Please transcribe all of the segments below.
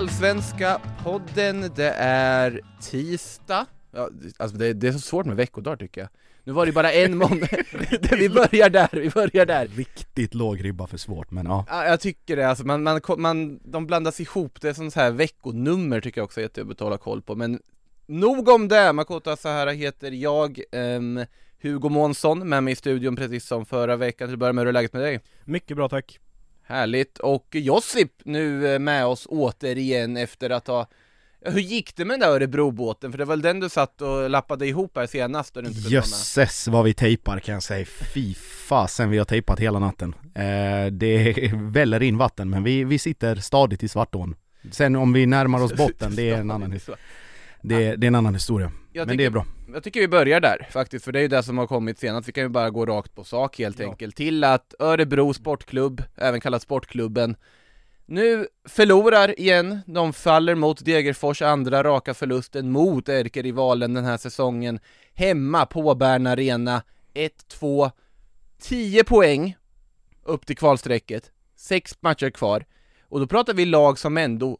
Allsvenska podden, det är tisdag. Ja, alltså det, det är så svårt med veckodagar tycker jag. Nu var det bara en måndag, vi börjar där, vi börjar där. Riktigt låg ribba för svårt men ja. Ja, jag tycker det, alltså man, man, man, de blandas ihop, det är som så här veckonummer tycker jag också är jättejobbigt att hålla koll på, men nog om det! Makota Sahara heter jag, um, Hugo Månsson med mig i studion precis som förra veckan, till att börja med, hur är läget med dig? Mycket bra tack. Härligt, och Josip nu eh, med oss återigen efter att ha hur gick det med den där Örebrobåten? För det var väl den du satt och lappade ihop här senast och du inte? Jösses vad vi tejpar kan jag säga, fy fasen vi har tejpat hela natten. Eh, Det väller in vatten men vi, vi sitter stadigt i Svartån. Sen om vi närmar oss botten, det är en annan, det, det är en annan historia Jag Men tycker- det är bra. Jag tycker vi börjar där faktiskt, för det är ju det som har kommit senast, vi kan ju bara gå rakt på sak helt Ja. enkelt. Till att Örebro Sportklubb, även kallat Sportklubben Nu förlorar igen, de faller mot Degerfors andra raka förlusten mot ärkerivalen den här säsongen. Hemma på Bern Arena 1-2 10 poäng upp till kvalstrecket, sex matcher kvar. Och då pratar vi lag som ändå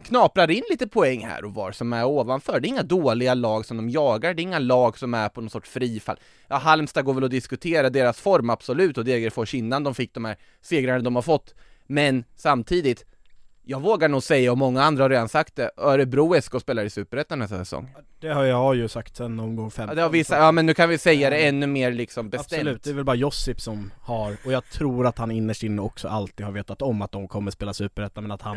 knaprar in lite poäng här och var som är ovanför. Det är inga dåliga lag som de jagar, det är inga lag som är på någon sorts frifall. Ja, Halmstad går väl att diskutera deras form, absolut, och Degerfors innan de fick de här segrarna de har fått. Men samtidigt, jag vågar nog säga, och många andra har redan sagt det, Örebro SK spelar i Superettan nästa säsong. Det har jag ju sagt sen omgång 15 Ja, det har vissa, ja men nu kan vi säga det ännu mer liksom bestämt. Absolut, det är väl bara Josip som har, och jag tror att han innerst inne också alltid har vetat om att de kommer spela Superettan men att han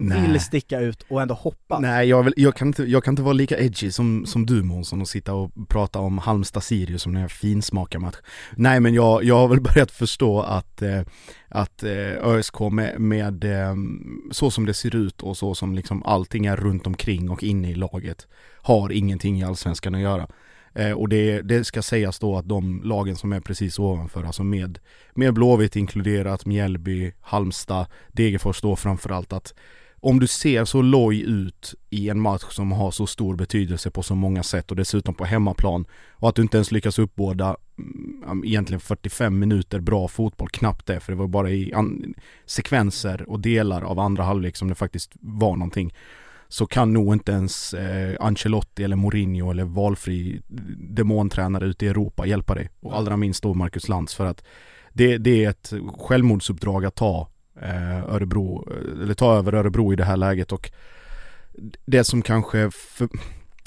Nej. vill sticka ut och ändå hoppa Nej jag, vill, jag, kan inte, jag kan inte vara lika edgy som, som du Månsson och sitta och prata om Halmstad-Sirius som en finsmakarmatch Nej men jag, jag har väl börjat förstå att, eh, att eh, ÖSK med, med eh, så som det ser ut och så som liksom allting är runt omkring och inne i laget har ingenting i Allsvenskan att göra. Eh, och det, det ska sägas då att de lagen som är precis ovanför, alltså med, med Blåvitt inkluderat, Mjällby, Halmstad, Degerfors då framförallt att om du ser så loj ut i en match som har så stor betydelse på så många sätt och dessutom på hemmaplan och att du inte ens lyckas uppbåda mm, egentligen 45 minuter bra fotboll, knappt det för det var bara i sekvenser och delar av andra halvlek som det faktiskt var någonting så kan nog inte ens eh, Ancelotti eller Mourinho eller valfri demontränare ute i Europa hjälpa dig. Och allra minst då Marcus Lantz för att det, det är ett självmordsuppdrag att ta Örebro, eh, eller ta över Örebro i det här läget och det som kanske, för,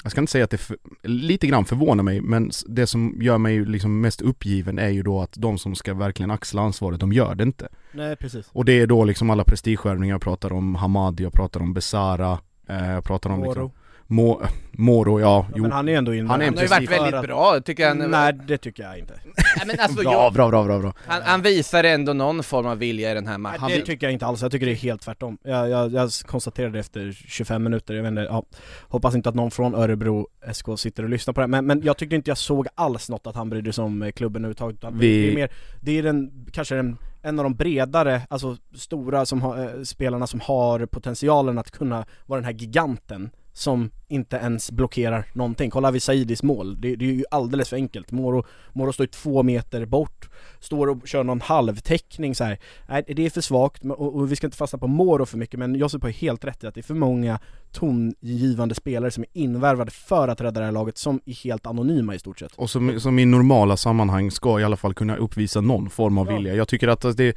jag ska inte säga att det för, lite grann förvånar mig, men det som gör mig liksom mest uppgiven är ju då att de som ska verkligen axla ansvaret, de gör det inte. Nej precis Och det är då liksom alla prestigeövningar, jag pratar om Hamad, jag pratar om Besara, eh, jag pratar om liksom, Moro. Mo, Moro, ja, ja, men han är ändå inne Han är Han har ju varit väldigt bra, tycker jag. Nej det tycker jag inte Nej, men alltså, Bra, jag, bra, bra, bra, bra. han, han visar ändå någon form av vilja i den här matchen. Nej, det tycker jag inte alls, jag tycker det är helt tvärtom Jag, jag, jag konstaterade efter 25 minuter, jag vet inte, ja, hoppas inte att någon från Örebro SK sitter och lyssnar på det här, men, men jag tyckte inte jag såg alls något att han brydde sig om eh, klubben överhuvudtaget utan Vi- det är mer, det är den, kanske den, en av de bredare, alltså stora som har, eh, spelarna som har potentialen att kunna vara den här giganten som inte ens blockerar någonting. Kolla Visaidis mål, det, det är ju alldeles för enkelt. Moro, Moro står ju två meter bort, står och kör någon halvtäckning så här. Nej, det är för svagt och, och vi ska inte fastna på Moro för mycket men Josip har ju helt rätt i att det är för många tongivande spelare som är invärvade för att rädda det här laget som är helt anonyma i stort sett. Och som, som i normala sammanhang ska i alla fall kunna uppvisa någon form av Ja. vilja. Jag tycker att det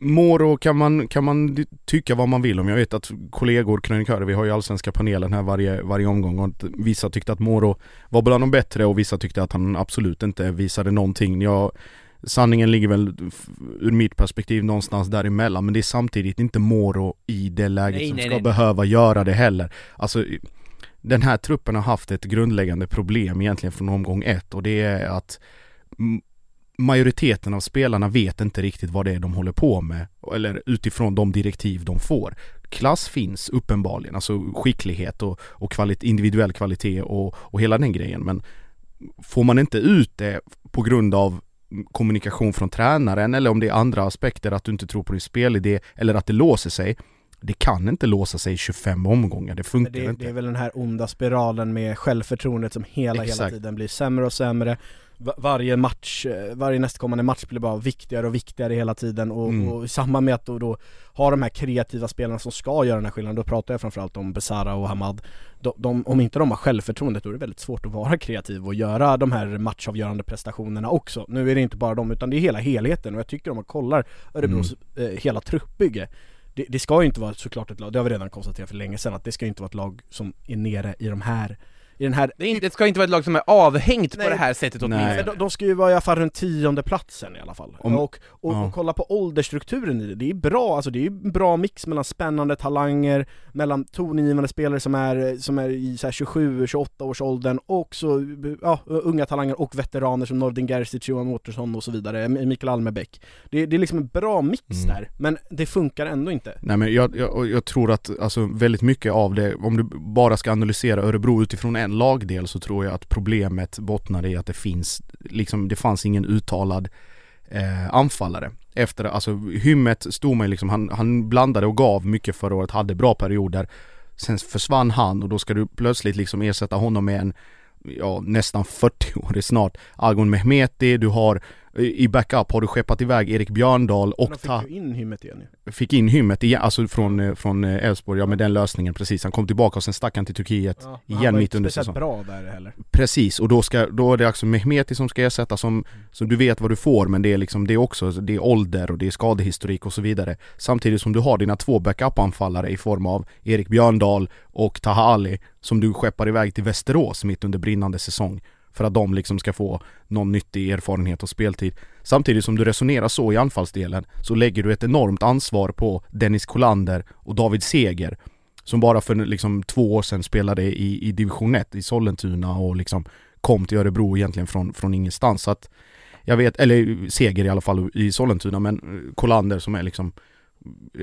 Moro kan man, kan man tycka vad man vill om. Jag vet att kollegor, krönikörer, vi har ju allsvenska panelen här varje, varje omgång och vissa tyckte att Moro var bland de bättre och vissa tyckte att han absolut inte visade någonting. Jag, sanningen ligger väl ur mitt perspektiv någonstans däremellan men det är samtidigt inte Moro i det läget Nej, som nej, ska nej. behöva göra det heller. Alltså den här truppen har haft ett grundläggande problem egentligen från omgång ett och det är att majoriteten av spelarna vet inte riktigt vad det är de håller på med eller utifrån de direktiv de får. Klass finns uppenbarligen, alltså skicklighet och, och kvalit- individuell kvalitet och, och hela den grejen men får man inte ut det på grund av kommunikation från tränaren eller om det är andra aspekter att du inte tror på din spelidé eller att det låser sig det kan inte låsa sig i 25 omgångar, det funkar det, inte. det är väl den här onda spiralen med självförtroendet som hela, hela Exakt. tiden blir sämre och sämre Varje match, eh, varje nästkommande match blir bara viktigare och viktigare hela tiden och, Mm. och i samband med att då, då ha de här kreativa spelarna som ska göra den här skillnaden, då pratar jag framförallt om Besara och Hamad. De, de, Om inte de har självförtroendet då är det väldigt svårt att vara kreativ och göra de här matchavgörande prestationerna också. Nu är det inte bara dem utan det är hela helheten och jag tycker om man kollar Örebros eh, hela truppbygge. Det, det ska ju inte vara såklart ett lag, det har vi redan konstaterat för länge sedan att det ska ju inte vara ett lag som är nere i de här i den här Det, inte, det ska inte vara ett lag som är avhängt Nej. på det här sättet Nej. åtminstone. men de, de ska ju vara i alla fall runt tionde platsen i alla fall. Om- och, och, ja. och kolla på åldersstrukturen i det, det är bra, alltså det är en bra mix mellan spännande talanger, mellan tongivande spelare som är, som är i så här 27-28 års åldern och så, ja, unga talanger och veteraner som Nordin Gerzic, Johan Mårtensson och så vidare, Mikael Almebäck. Det, det är liksom en bra mix Mm. där, men det funkar ändå inte. Nej men jag, jag, jag tror att alltså väldigt mycket av det, om du bara ska analysera Örebro utifrån en lagdel så tror jag att problemet bottnar i att det finns, liksom det fanns ingen uttalad eh, anfallare. Efter, alltså Hymmet stod man ju liksom, han, han blandade och gav mycket förra året, hade bra perioder. Sen försvann han och då ska du plötsligt liksom ersätta honom med en ja, nästan 40-årig snart Agon Mehmeti, du har i backup har du skeppat iväg Erik Björndal Och och fick in hymmet igen ju. fick in Hymmet igen, alltså från, eh, från eh, Elfsborg, ja med den lösningen precis. Han kom tillbaka och sen stack han till Turkiet Ja, igen han var mitt under säsongen. bra där heller. Precis, och då, ska, då är det alltså Mehmeti som ska ersätta som, som du vet vad du får men det är liksom, det är också, det är ålder och det är skadehistorik och så vidare. Samtidigt som du har dina två backup-anfallare i form av Erik Björndal och Taha Ali som du skeppar iväg till Västerås mitt under brinnande säsong. För att de liksom ska få någon nyttig erfarenhet och speltid. Samtidigt som du resonerar så i anfallsdelen så lägger du ett enormt ansvar på Dennis Kolander och David Seger som bara för liksom två år sedan spelade i, i division 1 i Sollentuna och liksom kom till Örebro egentligen från, från ingenstans så att jag vet, eller Seger i alla fall i Sollentuna men eh, Kolander som är liksom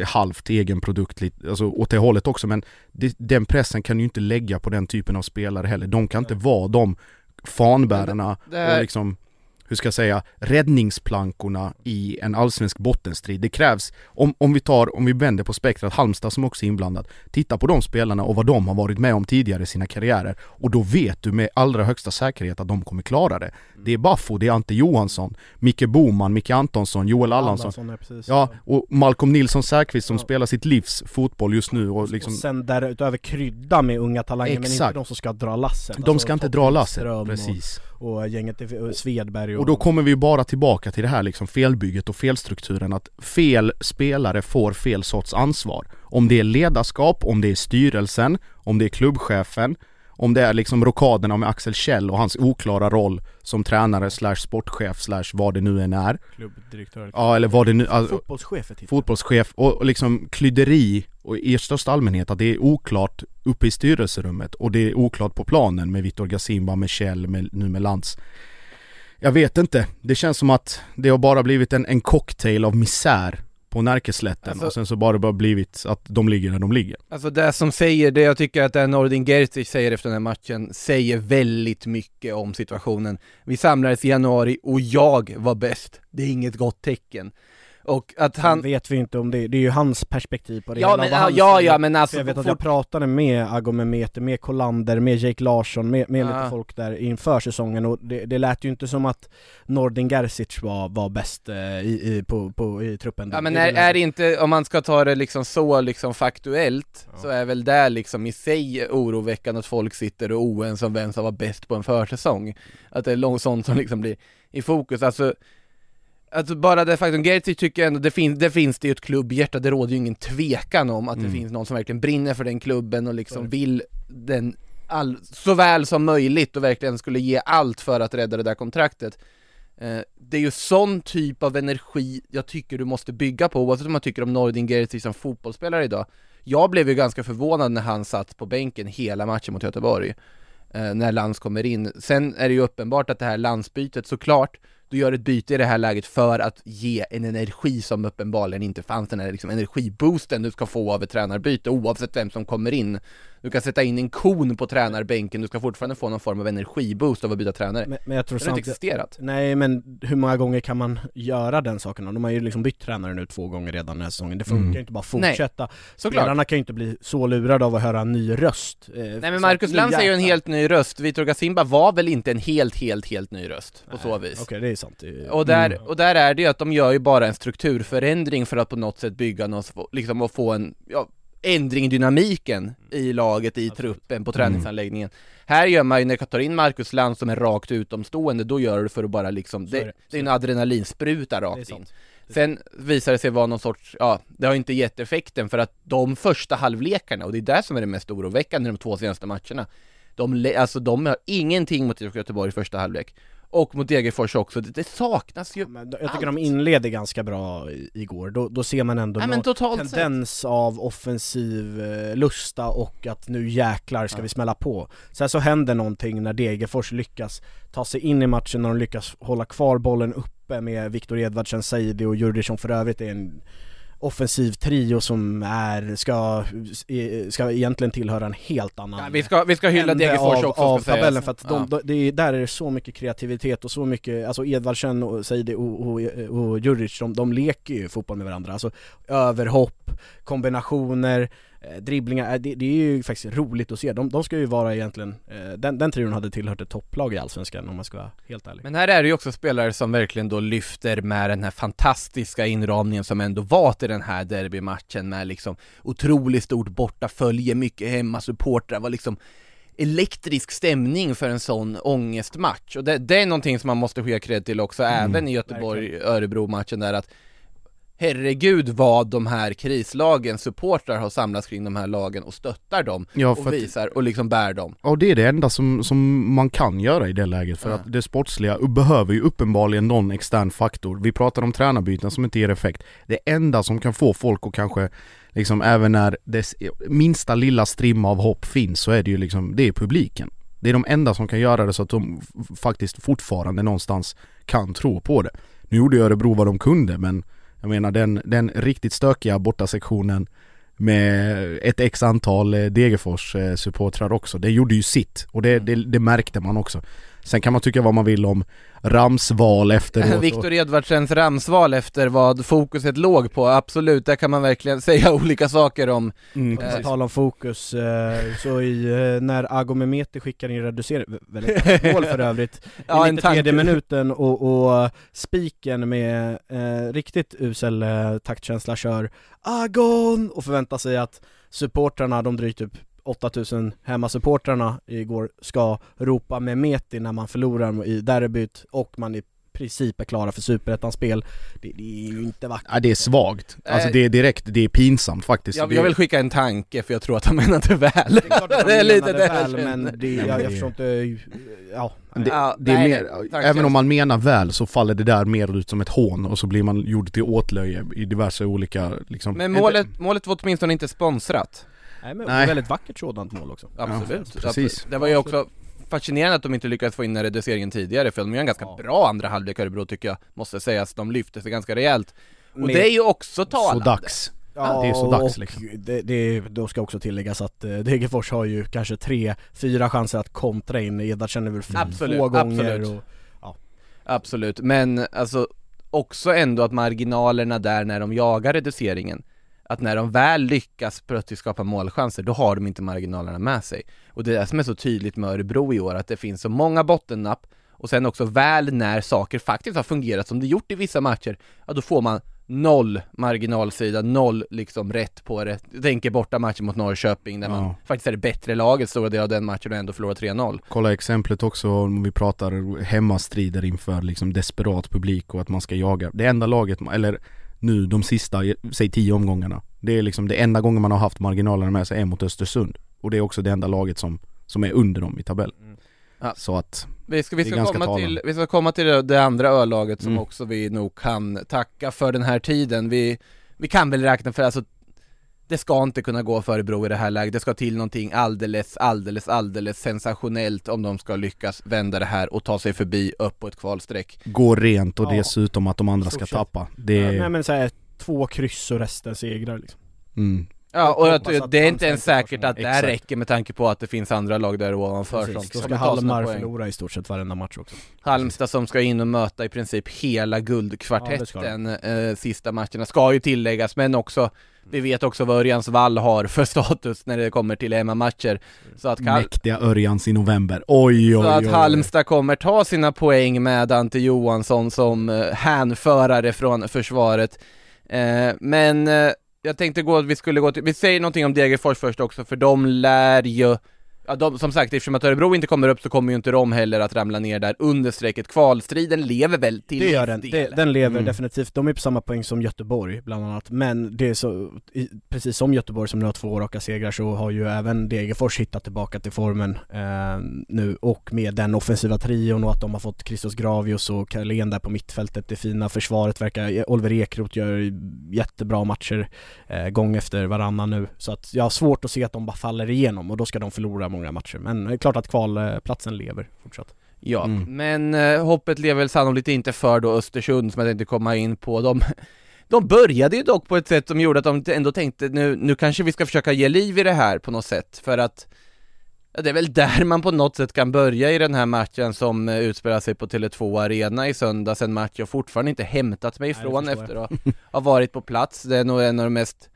halvt egen produkt, lite, alltså åt det hållet också men det, den pressen kan du ju inte lägga på den typen av spelare heller. De kan inte vara de fanbärarna och liksom hur ska jag säga, räddningsplankorna i en allsvensk bottenstrid. Det krävs, om, om vi tar, om vi vänder på spektrat, Halmstad som också är inblandad, titta på de spelarna och vad de har varit med om tidigare i sina karriärer och då vet du med allra högsta säkerhet att de kommer klara det. Det är Baffo, det är Ante Johansson, Micke Boman, Micke Antonsson, Joel Allansson. precis. Ja, och Malcolm Nilsson Säfqvist som Ja. spelar sitt livs fotboll just nu och liksom Och sen därutöver krydda med unga talanger men inte Exakt. de som ska dra lasset de ska inte dra lasset, precis. och, och gänget i- och Svedberg och, Och då kommer vi ju bara tillbaka till det här liksom felbygget och felstrukturen att fel spelare får fel sorts ansvar. Om det är ledarskap, om det är styrelsen, om det är klubbchefen, om det är liksom rockaderna med Axel Kjell och hans oklara roll som tränare slash sportchef slash vad det nu än är. klubbdirektör. Ja eller vad det nu, alltså, Fotbollschef är fotbollschef. Och och liksom klyderi och i största allmänhet att det är oklart uppe i styrelserummet och det är oklart på planen med Viktor Gasimba, med Kjell, med, nu med Lantz. Jag vet inte, det känns som att det har bara blivit en, en cocktail av misär på Närkeslätten Alltså- och sen så bara bara blivit att de ligger där de ligger. Alltså det som säger, det jag tycker att det Nordin Gerzic säger efter den här matchen säger väldigt mycket om situationen. Vi samlades i januari och jag var bäst. Det är inget gott tecken. Och att Han han... vet vi inte om det, det är ju hans perspektiv på det Ja hela, men, ja, ja, ja men För alltså, jag vet att jag pratade med Agomemete, med Kolander, med Jake Larsson, med, med lite folk där inför säsongen och det, det lät ju inte som att Nordin Gerzic var, var bäst eh, i, i, på, på, i truppen Ja men Det är, är det inte, om man ska ta det liksom så liksom faktuellt, så är väl det liksom i sig oroväckande att folk sitter och oense om vem som var bäst på en försäsong. Att det är långt sånt som liksom blir i fokus, alltså Alltså bara det faktum, Gerzic tycker jag ändå, det, fin, det finns det ju ett klubbhjärta, det råder ju ingen tvekan om att Mm. det finns någon som verkligen brinner för den klubben och liksom det. vill den all, så väl som möjligt och verkligen skulle ge allt för att rädda det där kontraktet. Eh, det är ju sån typ av energi jag tycker du måste bygga på, oavsett om man tycker om Nordin Gerzic som fotbollsspelare idag. Jag blev ju ganska förvånad när han satt på bänken hela matchen mot Göteborg, eh, när Lands kommer in. Sen är det ju uppenbart att det här landsbytet såklart, du gör ett byte i det här läget för att ge en energi som uppenbarligen inte fanns, den här liksom energiboosten du ska få av ett tränarbyte oavsett vem som kommer in. Du kan sätta in en kon på tränarbänken, du ska fortfarande få någon form av energiboost av att byta tränare. Men, men jag tror det har inte existerat. nej men hur många gånger kan man göra den saken? De har ju liksom bytt tränare nu två gånger redan den här säsongen, det funkar Mm. ju inte bara fortsätta. Såklart. Spelarna kan ju inte bli så lurade av att höra en ny röst. Eh, Nej men så- Marcus Lantz är ju en helt ny röst, Vitor Gasimba var väl inte en helt, helt, helt ny röst på så Nej, vis. Okej, det är sant. Det är- Och där, Mm. och där är det ju att de gör ju bara en strukturförändring för att på något sätt bygga något, liksom och få en, ja, ändring i dynamiken i laget, i truppen, på träningsanläggningen. Här gör man ju, när du tar in Marcus Lantz som är rakt utomstående, då gör du det för att bara liksom, det, det, det är en adrenalinspruta rakt in. Sen visar det sig vara någon sorts, ja, det har inte gett effekten för att de första halvlekarna, och det är det som är det mest oroväckande i de två senaste matcherna, de, alltså de har ingenting mot IFK Göteborg i första halvlek. Och mot Degerfors också, det, det saknas ju Men jag tycker allt. de inleder ganska bra i- igår, då, då ser man ändå Nej, någon totalt sett. tendens av offensiv eh, lusta och att nu jäklar ska vi smälla på. Sen så händer någonting när Degerfors lyckas ta sig in i matchen, när de lyckas hålla kvar bollen uppe med Viktor Edvardsen, Saidi och Djurdjic som för övrigt är en offensiv trio som är, ska, eh, ska egentligen tillhöra en helt annan Ja, vi, ska, vi ska hylla Degerfors också av ska tabellen sägas. för att de, ja. de, där är det så mycket kreativitet och så mycket, alltså Edvardsen och Saidi och, och, och Djurdjic, de, de leker ju fotboll med varandra, alltså överhopp, kombinationer, eh, dribblingar, eh, det, det är ju faktiskt roligt att se, de, de ska ju vara egentligen, eh, den, den trion hade tillhört ett topplag i Allsvenskan om man ska vara helt ärlig. Men här är det ju också spelare som verkligen då lyfter med den här fantastiska inramningen som ändå var till den här derbymatchen med liksom otroligt stort bortafölje, mycket hemmasupportrar, var liksom elektrisk stämning för en sån ångestmatch. Och det, det är någonting som man måste skicka cred till också, även i Göteborg-Örebro-matchen där att Herregud vad de här krislagen, supportrar har samlats kring de här lagen och stöttar dem Ja, och att- visar och liksom bär dem. Och det är det enda som, som man kan göra i det läget för Ja. att det sportsliga behöver ju uppenbarligen någon extern faktor. Vi pratar om tränarbyten som inte ger effekt. Det enda som kan få folk att kanske liksom även när dess minsta lilla strimma av hopp finns så är det ju liksom, det är publiken. Det är de enda som kan göra det så att de faktiskt fortfarande någonstans kan tro på det. Nu gjorde Örebro vad de kunde men jag menar den, den riktigt stökiga bortasektionen med ett x antal eh, Degerfors eh, supportrar också. Det gjorde ju sitt och det, det, det märkte man också. Sen kan man tycka vad man vill om Ramsval efteråt. Viktor Edvardsens ramsval efter vad fokuset låg på, absolut, där kan man verkligen säga olika saker om. Mm, På Eh, tal om fokus, eh, så i, eh, när Ago Mehmeti skickar in reducering, väldigt mål för övrigt, Ja, i en 93 tanke. minuten och, och spiken med eh, riktigt usel eh, taktkänsla kör Agon! och förväntar sig att supportrarna, de drygt typ 8000 hemmasupportrarna igår ska ropa med Meti när man förlorar i derbyt och man i princip är klara för superettan-spel. Det, det är ju inte vackert. Ja det är svagt. Alltså det är direkt, det är pinsamt faktiskt. Jag, jag vill skicka en tanke för jag tror att han menade väl. Det är klart att de det är lite menade det väl, men det, jag, jag förstår inte, ja. det, Ja, det är nej, mer, nej, även om man menar väl så faller det där mer ut som ett hån och så blir man gjord till åtlöje i diverse olika liksom Men målet, målet var åtminstone inte sponsrat. Nej men Nej. väldigt vackert sådant mål också. Absolut. Ja, precis. Absolut. Det var ju också fascinerande att de inte lyckades få in den reduceringen tidigare, för de gör en ganska Ja. bra andra halvlek Örebro tycker jag, måste sägas. De lyfte sig ganska rejält. Och Med- det är ju också Så talande. dags. det är så dags liksom. det, det, då ska också tilläggas att eh, Degerfors har ju kanske tre, fyra chanser att kontra in, Edvardsen är väl f- Absolut, två gånger absolut. och Absolut, men alltså också ändå att marginalerna där när de jagar reduceringen, att när de väl lyckas plötsligt skapa målchanser, då har de inte marginalerna med sig. Och det är det som är så tydligt med Örebro i år, att det finns så många bottennapp och sen också väl när saker faktiskt har fungerat som det gjort i vissa matcher, ja då får man noll marginalsida, noll liksom rätt på det. Jag tänker borta matchen mot Norrköping där man Ja. faktiskt är det bättre laget stora delar av den matchen och ändå förlorar 3-0. Kolla exemplet också om vi pratar hemmastrider inför liksom desperat publik och att man ska jaga. Det enda laget, eller nu de sista, säg tio omgångarna. Det är liksom det enda gången man har haft marginalerna med sig är mot Östersund. Och det är också det enda laget som, som är under dem i tabellen. Mm. Ja. Så att Vi ska, vi ska, komma, till, vi ska komma till det, det andra ölaget som Mm. också vi nog kan tacka för den här tiden. Vi, vi kan väl räkna för alltså det ska inte kunna gå för Örebro i det här läget. Det ska till någonting alldeles, alldeles, alldeles sensationellt om de ska lyckas vända det här och ta sig förbi upp på ett kvalstreck. Gå rent och Ja. dessutom att de andra ska tappa. Det Ja, är... Nej men såhär, två kryss och resten segrar liksom. Mm. Ja, och att det är inte ens säkert att det här räcker med tanke på att det finns andra lag där ovanför Precis, som ska sina Halmar poäng. förlora i stort sett varenda match också. Halmstad som ska in och möta i princip hela Ja, guldkvartetten eh, sista matcherna, ska ju tilläggas, men också vi vet också vad Örjans vall har för status när det kommer till hemmamatcher. Så att, Kal- Mäktiga Örjans i november. Oj oj så oj. att oj. Halmstad kommer ta sina poäng med Ante Johansson som eh, hänförare från försvaret. Eh, men eh, jag tänkte gå, vi skulle gå till, vi säger någonting om Degerfors först också, för de lär ju Ja, de, som sagt, eftersom att Örebro inte kommer upp så kommer ju inte de heller att ramla ner där under strecket. Kvalstriden lever väl till Det gör den, del. det, den lever Mm. definitivt. De är på samma poäng som Göteborg bland annat, men det är så, i, precis som Göteborg som nu har två raka segrar så har ju även Degerfors hittat tillbaka till formen eh, nu och med den offensiva trion och att de har fått Christos Gravius och Carlén där på mittfältet, det fina försvaret verkar, Oliver Ekroth gör jättebra matcher eh, gång efter varannan nu, så att jag har svårt att se att de bara faller igenom och då ska de förlora många matcher, men det är klart att kvalplatsen lever fortsatt. Ja, Mm. men eh, hoppet lever väl sannolikt inte för då Östersund som jag tänkte komma in på. De, de började ju dock på ett sätt som gjorde att de ändå tänkte nu, nu kanske vi ska försöka ge liv i det här på något sätt för att ja, det är väl där man på något sätt kan börja i den här matchen som eh, utspelar sig på Tele2 Arena i söndags, en match jag fortfarande inte hämtat mig Nej, ifrån förstår efter att ha varit på plats. Det är nog en av de mest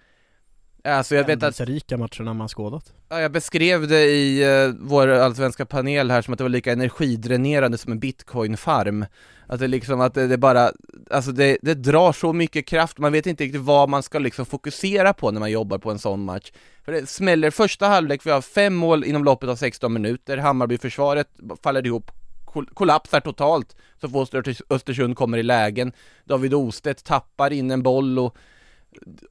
Alltså jag vet att Händelserika matcherna man skådat. Ja, jag beskrev det i uh, vår allsvenska panel här som att det var lika energidränerande som en bitcoinfarm. Att det liksom, att det, det bara, alltså det, det drar så mycket kraft, man vet inte riktigt vad man ska liksom fokusera på när man jobbar på en sån match. För det smäller första halvlek, vi har fem mål inom loppet av 16 minuter, Hammarby-försvaret faller ihop, kol- kollapsar totalt, så får Öster- Östersund kommer i lägen. David Ostedt tappar in en boll och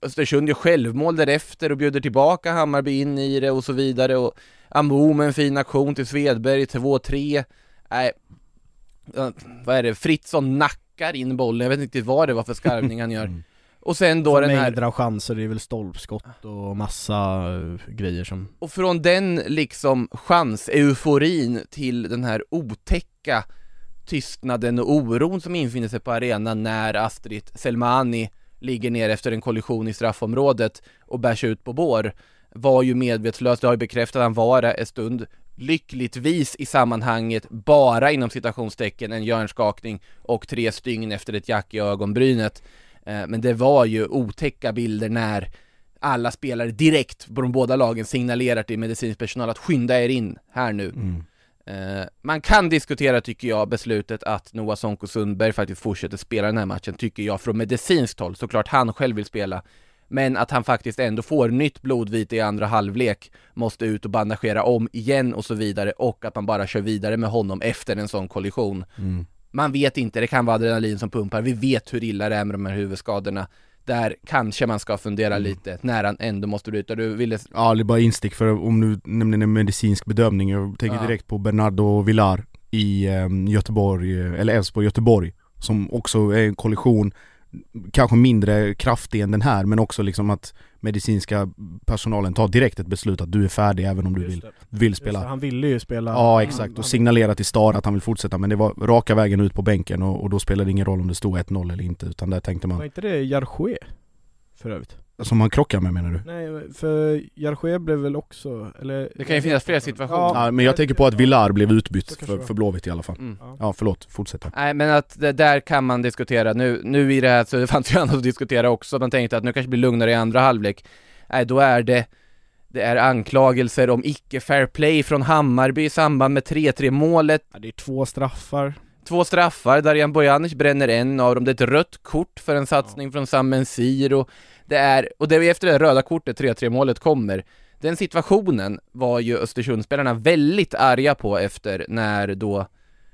Östersund gör självmål därefter och bjuder tillbaka Hammarby in i det och så vidare och Amo med en fin aktion till Svedberg, 2-3 Nej, ja, vad är det, Fritzson nackar in bollen, jag vet inte vad det var för skarvning han gör. Mm. Och sen då den här, Mängder av chanser, det är väl stolpskott och massa eh, grejer som och från den liksom chans-euforin till den här otäcka tystnaden och oron som infinner sig på arenan när Astrid Selmani ligger ner efter en kollision i straffområdet och bärs ut på bår var ju medvetslös, det har ju bekräftat att han var det en stund. Lyckligtvis i sammanhanget bara inom citationstecken en hjärnskakning och tre stygn efter ett jack i ögonbrynet. Eh, men det var ju otäcka bilder när alla spelare direkt på de båda lagen signalerar till medicinsk personal att skynda er in här nu. Mm. Eh, man kan diskutera, tycker jag, beslutet att Noah Sonko Sundberg faktiskt fortsätter spela den här matchen, tycker jag, från medicinskt håll. Såklart han själv vill spela, men att han faktiskt ändå får nytt blodvite i andra halvlek, måste ut och bandagera om igen och så vidare, och att man bara kör vidare med honom efter en sån kollision. Mm. Man vet inte, det kan vara adrenalin som pumpar, vi vet hur illa det är med de här huvudskadorna. Där kanske man ska fundera Mm. lite, när han ändå måste bryta. Du ville... Ja det är bara instick för om du nämner en medicinsk bedömning, jag tänker Ja. direkt på Bernardo Villar i eh, Göteborg, eh, eller Elfsborg Göteborg Som också är en kollision, kanske mindre kraftig än den här men också liksom att medicinska personalen tar direkt ett beslut att du är färdig även om du vill, vill spela Han ville ju spela Ja exakt, och signalera till Star att han vill fortsätta men det var raka vägen ut på bänken och, och då spelade det ingen roll om det stod 1-0 eller inte utan där tänkte Var man inte det Jarché? För övrigt? Som han krockar med menar du? Nej, för Jarché blev väl också, eller? Det kan ju finnas flera situationer. Ja, men jag tänker på att Villar blev utbytt för, för Blåvitt i alla fall Mm. Ja. Ja förlåt, fortsätt här. Nej men att det där kan man diskutera, nu, nu i det här så det fanns ju annat att diskutera också, man tänkte att nu kanske det blir lugnare i andra halvlek Nej då är det Det är anklagelser om icke fair play från Hammarby i samband med 3-3 målet Ja, det är två straffar Två straffar, Darijan Bojanic bränner en av dem, det är ett rött kort för en satsning från Sam Mensir och det är, och det är efter det röda kortet 3-3 målet kommer. Den situationen var ju Östersundsspelarna väldigt arga på efter när då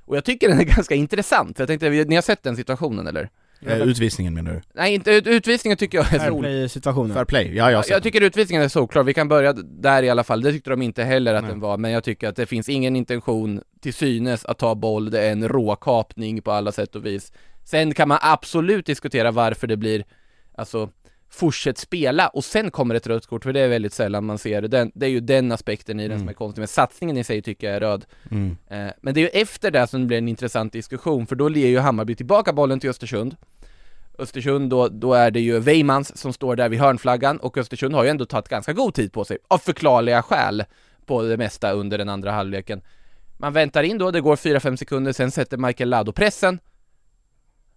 Och jag tycker den är ganska intressant, jag tänkte, ni har sett den situationen eller? Eh, utvisningen menar du? Nej, inte ut, utvisningen tycker jag är solklar. Fairplay-situationen. Fair play, ja jag jag tycker utvisningen är solklar, vi kan börja där i alla fall. Det tyckte de inte heller att Nej. den var, men jag tycker att det finns ingen intention till synes att ta boll, det är en råkapning på alla sätt och vis. Sen kan man absolut diskutera varför det blir, alltså, fortsätt spela och sen kommer ett rött kort, för det är väldigt sällan man ser det. Den, det är ju den aspekten i den som Mm. är konstig, men satsningen i sig tycker jag är röd. mm. Eh, men det är ju efter det som det blir en intressant diskussion, för då ger ju Hammarby tillbaka bollen till Östersund. Östersund, då, då är det ju Weimans som står där vid hörnflaggan och Östersund har ju ändå tagit ganska god tid på sig, av förklarliga skäl, på det mesta under den andra halvleken. Man väntar in då, det går 4-5 sekunder, sen sätter Michael Lado pressen.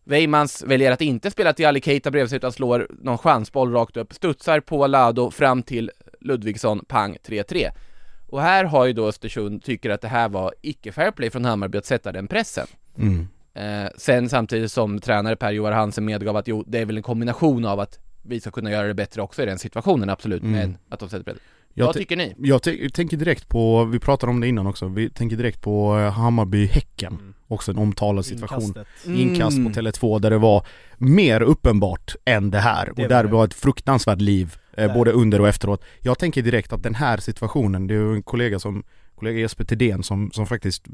Weimans väljer att inte spela till Ali Keita bredvid sig utan slår någon chansboll rakt upp, studsar på Lado fram till Ludvigsson, pang 3-3. Och här har ju då Östersund, tycker att det här var icke fair play från Hammarby att sätta den pressen. Mm. Eh, sen samtidigt som tränare Per-Johan Hansen medgav att jo, det är väl en kombination av att vi ska kunna göra det bättre också i den situationen, absolut, Mm. men att de sätter pressen. Jag, Vad tycker ni? jag tänker direkt på, vi pratade om det innan också, vi tänker direkt på eh, Hammarby-Häcken Mm. Också en omtalad situation Inkastet. Inkast Mm. på Tele2 där det var mer uppenbart än det här Det och där var det. var ett fruktansvärt liv eh, Där. både under och efteråt Jag tänker direkt att den här situationen, det är ju en kollega som kollega Jesper Thedéen som, som faktiskt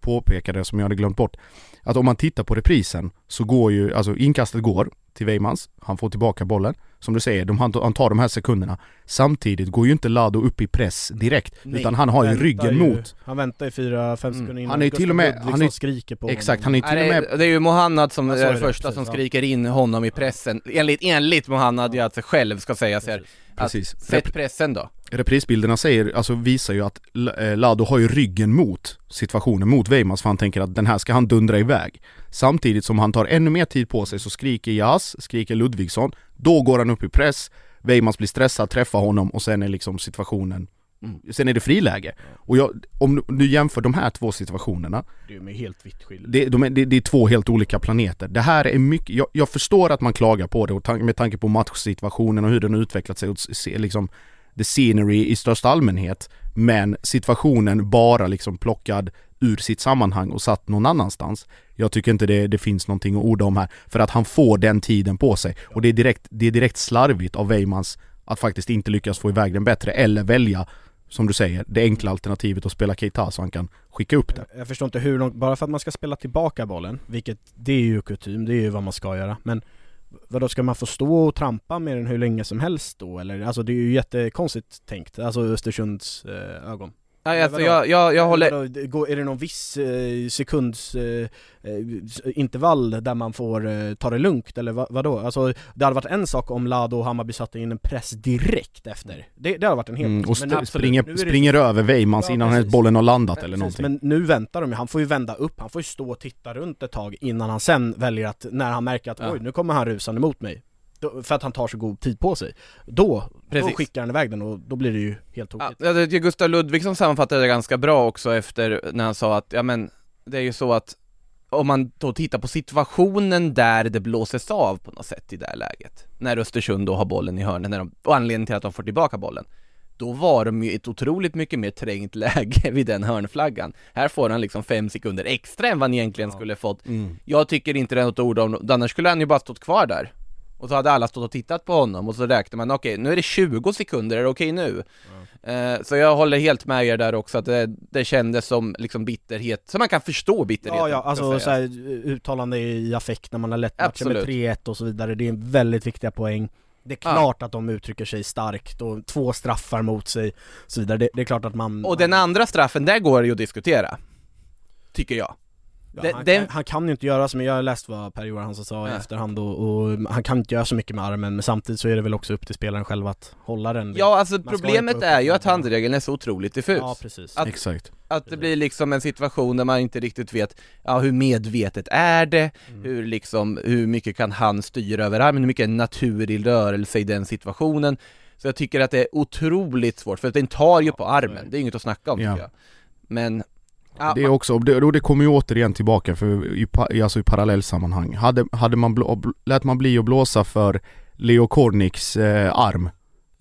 påpekade, som jag hade glömt bort Att om man tittar på reprisen så går ju, alltså inkastet går till Weimans, han får tillbaka bollen Som du säger, de, han, han tar de här sekunderna Samtidigt går ju inte Lado upp i press direkt Nej, utan han har ju ryggen ju- mot Han väntar i 4-5 sekunder Mm. innan Han är ju till och med- Ludvigsson han är- skriker på Exakt, han honom. är till och med det, är ju Mohannad som Ja, så är det, första precis, som ja. skriker in honom i pressen, enligt, enligt Mohannad ju alltså själv ska sägas här. Precis. Att, sätt pressen då. Reprisbilderna säger, alltså visar ju att eh, Lado har ju ryggen mot situationen, mot Weimans för han tänker att den här ska han dundra iväg. Samtidigt som han tar ännu mer tid på sig så skriker Jas, skriker Ludvigsson, då går han upp i press, Weimans blir stressad, träffar honom och sen är liksom situationen Mm. Sen är det friläge. Och jag, om du- jämför de här två situationerna Det är helt vitt skild. det, de är, det, det är två helt olika planeter. Det här är mycket, jag, jag förstår att man klagar på det och tan- med tanke på matchsituationen och hur den har utvecklat sig och se, liksom the scenery i största allmänhet. Men situationen bara liksom plockad ur sitt sammanhang och satt någon annanstans. Jag tycker inte det, det finns någonting att orda om här. För att han får den tiden på sig. Och det är direkt, det är direkt slarvigt av Weimans att faktiskt inte lyckas få iväg den bättre eller välja som du säger, det enkla alternativet att spela Keita så han kan skicka upp det Jag förstår inte hur långt, bara för att man ska spela tillbaka bollen, vilket det är ju kutym, det är ju vad man ska göra, men Vadå, ska man få stå och trampa med den hur länge som helst då eller? Alltså det är ju jättekonstigt tänkt, alltså Östersunds eh, ögon Nej, alltså jag, jag, jag håller... Vadå, Är det någon viss eh, sekunds eh, eh, intervall där man får eh, ta det lugnt eller vad, vadå? Alltså det hade varit en sak om Lado och Hammarby satte in en press direkt efter Det, det hade varit en helt Mm, och men st- absolut, springer, det- springer över Weimans Ja, innan precis. bollen har landat eller Precis, någonting. Men nu väntar de ju, han får ju vända upp, han får ju stå och titta runt ett tag innan han sen väljer att, när han märker att Ja. oj nu kommer han rusande mot mig För att han tar så god tid på sig Då, då skickar han iväg den och då blir det ju helt Ja, tokigt tycker Gustav Ludvigsson sammanfattade det ganska bra också efter när han sa att, ja men, det är ju så att om man då tittar på situationen där det blåses av på något sätt i det här läget, när Östersund då har bollen i hörnen, när de, och anledningen till att de får tillbaka bollen, då var de ju i ett otroligt mycket mer trängt läge vid den hörnflaggan. Här får han liksom fem sekunder extra än vad han egentligen Ja. skulle fått. Mm. Jag tycker inte det är något ord om, annars skulle han ju bara stått kvar där. Och så hade alla stått och tittat på honom och så räknar man, okej nu är det 20 sekunder, är det okej nu? Eh, så jag håller helt med er där också, att det, det kändes som liksom bitterhet, så man kan förstå bitterheten. Ja ja, alltså sägas. såhär, uttalande i affekt när man har lett matchen med Absolut. 3-1 och så vidare, det är en väldigt viktiga poäng Det är Ja. klart att de uttrycker sig starkt och två straffar mot sig och så vidare, det, det är klart att man Och den andra straffen, där går det ju att diskutera. Tycker jag. Ja, Det- han, det- kan, han kan ju inte göra så mycket, jag har läst vad Per-Johan sa i efterhand och, och han kan inte göra så mycket med armen men samtidigt så är det väl också upp till spelaren själv att hålla den Ja alltså ska problemet är ju att handregeln är så otroligt diffus. Ja precis Att- Exakt. Att det blir liksom en situation där man inte riktigt vet, ja hur medvetet är det? Mm. Hur liksom, hur mycket kan han styra över armen? Hur mycket är naturlig rörelse i den situationen? Så jag tycker att det är otroligt svårt, för att den tar ju på armen, det. det är inget att snacka om Ja. tycker jag. Men, ja, Det är också, och det, och det kommer ju återigen tillbaka för i, i- alltså i parallellsammanhang. Hade, hade man blå, bl- lät man bli att blåsa för Leo Korniks eh, arm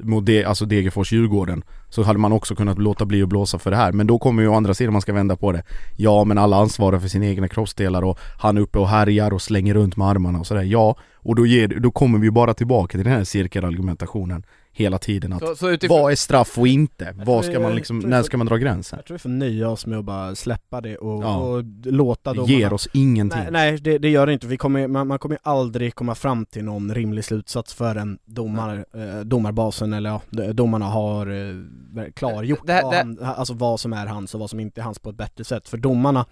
mot de, alltså Degerfors-Djurgården så hade man också kunnat låta bli att blåsa för det här. Men då kommer ju å andra sidan man ska vända på det. Ja, men alla ansvarar för sina egna kroppsdelar och han är uppe och härjar och slänger runt med armarna och sådär. Ja, och då, ger, då kommer vi bara tillbaka till den här cirkelargumentationen hela tiden att Så, så utifrån, vad är straff och inte? Vad ska man liksom, när ska man dra gränsen? Jag tror vi får nöja oss med att bara släppa det och, Ja. och låta Det domarna ger oss ingenting. Nej, nej det, det gör det inte, vi kommer, man, man kommer aldrig komma fram till någon rimlig slutsats förrän domar, eh, domarbasen eller ja, domarna har eh, klargjort Det här- vad, det- han, alltså vad som är hans och vad som inte är hans på ett bättre sätt. För domarna,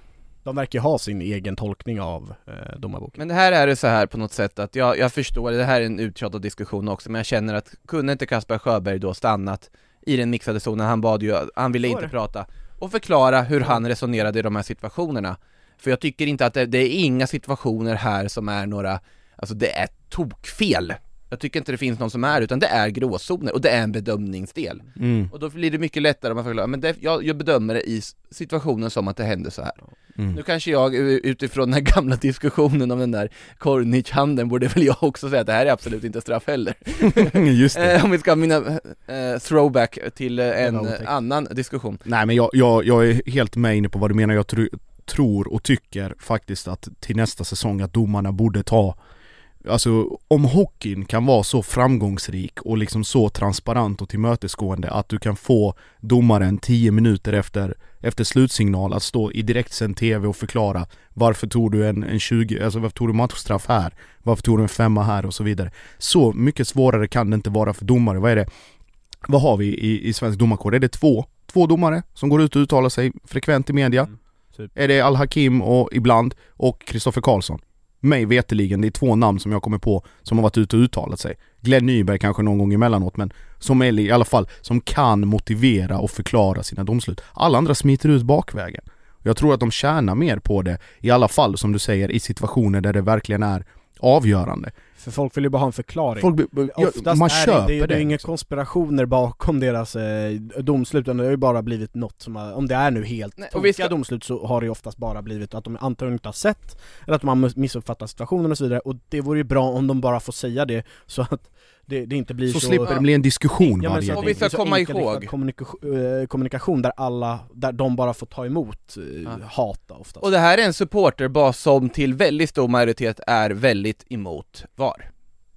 de verkar ha sin egen tolkning av eh, domarboken. Men det här är det så här på något sätt att jag, jag förstår, det här är en uttjatad diskussion också, men jag känner att kunde inte Kasper Sjöberg då stannat i den mixade zonen, han bad ju, han ville inte prata, och förklara hur han resonerade i de här situationerna. För jag tycker inte att det, det är inga situationer här som är några, alltså det är tokfel. Jag tycker inte det finns någon som är, utan det är gråzoner och det är en bedömningsdel. Mm, Och då blir det mycket lättare om man förklarar, men det, jag, jag bedömer det i situationen som att det hände så här. mm. Nu kanske jag utifrån den här gamla diskussionen om den där Kornic-handeln borde väl jag också säga att det här är absolut inte straff heller. Just det. Eh, om vi ska ha mina eh, throwback till eh, en annan diskussion. Nej men jag, jag, jag är helt med inne på vad du menar, jag tr- tror och tycker faktiskt att till nästa säsong att domarna borde ta Alltså om hockeyn kan vara så framgångsrik och liksom så transparent och tillmötesgående att du kan få domaren 10 minuter efter, efter slutsignal att stå i direktsänd TV och förklara Varför tog du en, en 20, alltså varför tog du matchstraff här? Varför tog du en femma här och så vidare? Så mycket svårare kan det inte vara för domare, vad är det? Vad har vi i, i svensk domarkår? Är det två? Två domare som går ut och uttalar sig frekvent i media? Mm, typ. Är det Al-Hakim och ibland och Kristoffer Karlsson? Mig veteligen, det är två namn som jag kommer på som har varit ute och uttalat sig. Glenn Nyberg kanske någon gång emellanåt men som är i alla fall, som kan motivera och förklara sina domslut. Alla andra smiter ut bakvägen. Jag tror att de tjänar mer på det, i alla fall som du säger, i situationer där det verkligen är avgörande. För folk vill ju bara ha en förklaring. Folk, ja, Oftast man är köper det, det, det. är inga liksom. konspirationer bakom deras eh, domslut, utan det har ju bara blivit något som har, om det är nu helt Nej, och tokiga vi ska- domslut så har det ju oftast bara blivit att de antagligen inte har sett, eller att de har missuppfattat situationen och så vidare, och det vore ju bra om de bara får säga det, så att det, det inte blir Så så... slipper det bli en diskussion Ja, varje Och vi ska komma ihåg- Kommunikation, eh, kommunikation där alla, där de bara får ta emot eh, Ja. hata oftast. Och det här är en supporterbas som till väldigt stor majoritet är väldigt emot VAR.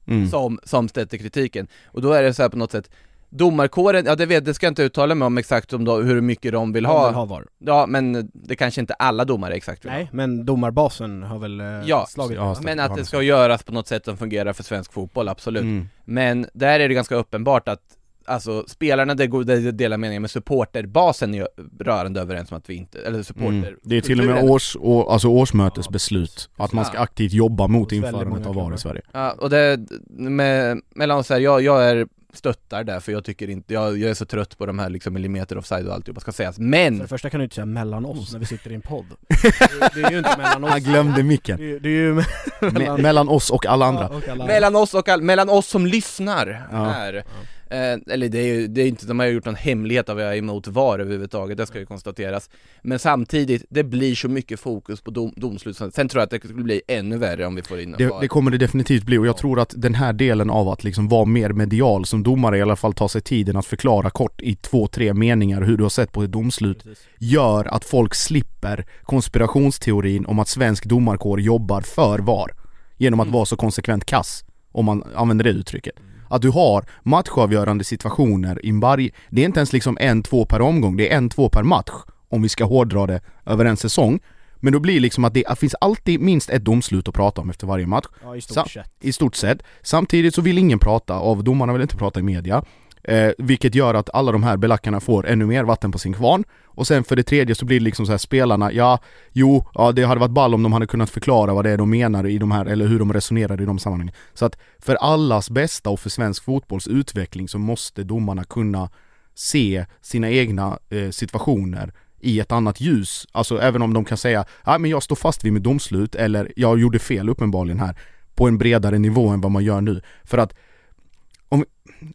Mm. som, som sätter kritiken. Och då är det så här på något sätt, domarkåren, ja det, vet, det ska jag inte uttala mig om exakt om då, hur mycket de vill De ha. vill ha VAR. Ja men det kanske inte alla domare exakt vill ha. Nej, men domarbasen har väl eh, Ja, slagit ja. Men att det ska göras på något sätt som fungerar för svensk fotboll, absolut. Mm. Men där är det ganska uppenbart att Alltså spelarna, det, går, det delar meningen med supporterbasen är rörande överens om att vi inte, eller supporter Mm. Det är till och med års, å, alltså årsmötesbeslut att man ska Ja. aktivt jobba mot införandet av VAR i Sverige. Ja, och det, med, mellan oss här, jag, jag är stöttar där för jag tycker inte, jag, jag är så trött på de här liksom millimeter offside och alltihopa ska sägas, För men! det första kan du inte säga mellan oss när vi sitter i en podd. Det, det är ju inte mellan oss. Han glömde micken. Det, är- det är ju me- Me- mellan oss och alla andra. Ja, och alla Mellan oss och all, mellan oss som lyssnar Ja. här eh, Eller det är ju, det är inte, de har ju gjort någon hemlighet av att jag är emot VAR överhuvudtaget, det ska ju konstateras Men samtidigt, det blir så mycket fokus på dom, domslut, sen tror jag att det skulle bli ännu värre om vi får in Det, VAR det kommer det definitivt bli och jag tror att den här delen av att liksom vara mer medial som domare i alla fall tar sig tiden att förklara kort i två, tre meningar hur du har sett på ett domslut Precis. gör att folk slipper konspirationsteorin om att svensk domarkår jobbar för VAR genom att Mm. vara så konsekvent kass, om man använder det uttrycket. Att du har matchavgörande situationer i varje, det är inte ens liksom en, två per omgång, det är en, två per match om vi ska hårdra det över en säsong. Men då blir det liksom att det finns alltid minst ett domslut att prata om efter varje match Ja, i stort sett. i stort sett. Samtidigt så vill ingen prata, av domarna vill inte prata i media. Eh, vilket gör att alla de här belackarna får ännu mer vatten på sin kvarn. Och sen för det tredje så blir det liksom så här spelarna, ja, jo, ja det hade varit ball om de hade kunnat förklara vad det är de menar i de här, eller hur de resonerar i de sammanhangen. Så att för allas bästa och för svensk fotbolls utveckling så måste domarna kunna se sina egna eh, situationer i ett annat ljus. Alltså även om de kan säga, ja men jag står fast vid mitt domslut eller jag gjorde fel uppenbarligen här på en bredare nivå än vad man gör nu. För att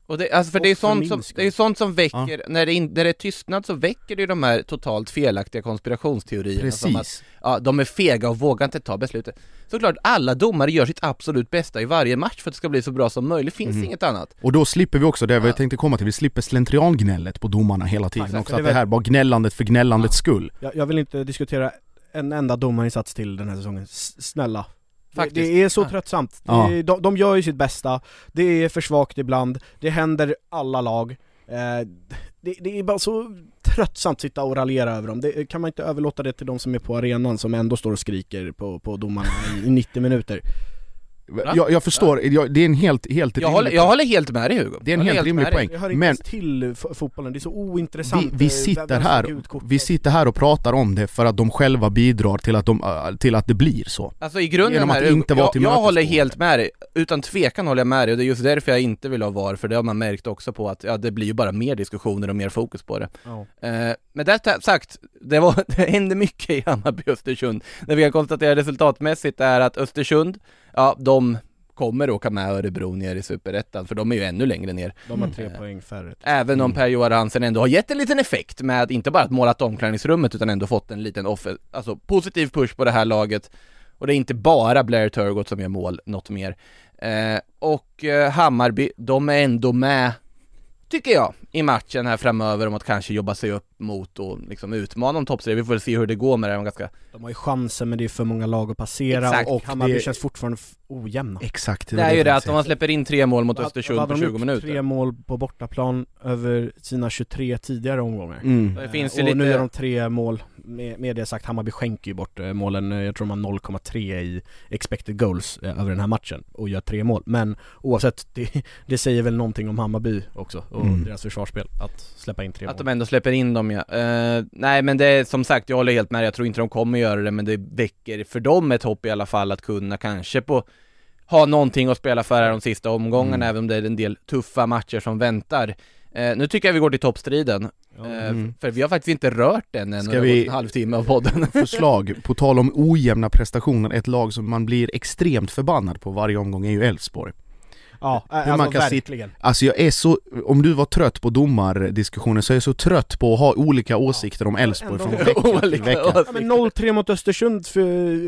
och det, alltså för det är Och sånt som, det är sånt som väcker, när, det in, när det är tystnad så väcker det ju de här totalt felaktiga konspirationsteorierna som att Precis. ja, de är fega och vågar inte ta beslutet. Såklart, alla domare gör sitt absolut bästa i varje match för att det ska bli så bra som möjligt, finns Mhm. inget annat. Och då slipper vi också det vi Ja. tänkte komma till, vi slipper slentriangnället på domarna hela tiden Exakt, också, att det är det här var gnällandet för gnällandets skull. Jag, jag vill inte diskutera en enda domarinsats till den här säsongen, S snälla Faktiskt. det är så tröttsamt, Ja. det, de, de gör ju sitt bästa, det är för svagt ibland, det händer alla lag eh, det, det är bara så tröttsamt att sitta och raljera över dem, det, kan man inte överlåta det till de som är på arenan som ändå står och skriker på, på domarna i 90 minuter? Jag, jag förstår, jag, det är en helt, helt Jag håller, jag håller helt med dig Hugo. Det är en håller helt rimlig poäng. Jag hör inte Men- ens till fotbollen, det är så ointressant Vi, eh, vi sitter här, vi sitter här och pratar om det för att de själva bidrar till att, de, äh, till att det blir så. Alltså i grunden Genom att här, inte vara jag, jag håller helt med dig, utan tvekan håller jag med dig och det är just därför jag inte vill ha VAR, för det har man märkt också på att ja, det blir ju bara mer diskussioner och mer fokus på det. Ja. Eh, med det sagt, det, var, det hände mycket i Hammarby och Östersund. Det vi kan konstatera resultatmässigt är att Östersund, ja de kommer åka med Örebro ner i Superettan, för de är ju ännu längre ner. De har tre Mm. poäng färre Även om Mm. Per-Johan Hansen ändå har gett en liten effekt med inte bara att målat omklädningsrummet utan ändå fått en liten offer, alltså positiv push på det här laget. Och det är inte bara Blair Turgott som gör mål, något mer. Eh, och eh, Hammarby, de är ändå med, tycker jag, i matchen här framöver om att kanske jobba sig upp mot och liksom utmana om toppstriden. Vi får väl se hur det går med det här ganska De har ju chansen men det är för många lag att passera Exakt. och Hammarby Det- känns fortfarande ojämna Exakt, Det är ju det att om man släpper in tre mål mot Östersund på hade de 20 gjort? minuter. Tre mål på bortaplan över sina 23 tidigare omgångar. Mm. Det finns Eh, ju och lite- nu gör de tre mål, med, med det sagt Hammarby skänker ju bort eh, målen, Eh, jag tror de har 0,3 i expected goals över den här matchen och gör tre mål Men oavsett, det, det säger väl någonting om Hammarby också och Mm. deras försvarsspel, att släppa in tre Att mål de ändå släpper in dem ja. Eh, nej men det är som sagt, jag håller helt med jag tror inte de kommer göra det men det väcker för dem ett hopp i alla fall att kunna kanske på ha någonting att spela för här de sista omgångarna Mm. även om det är en del tuffa matcher som väntar. Eh, nu tycker jag vi går till toppstriden, Ja. eh, Mm. för vi har faktiskt inte rört den än, Ska vi- en halvtimme av podden. Förslag, på tal om ojämna prestationer, ett lag som man blir extremt förbannad på varje omgång är ju Elfsborg. Ja, eh, Hur man alltså kan sitta- verkligen. Alltså jag är så, om du var trött på domardiskussionen så är jag så trött på att ha olika åsikter om Elfsborg från vecka till Olika vecka. Ja, men 0-3 mot Östersund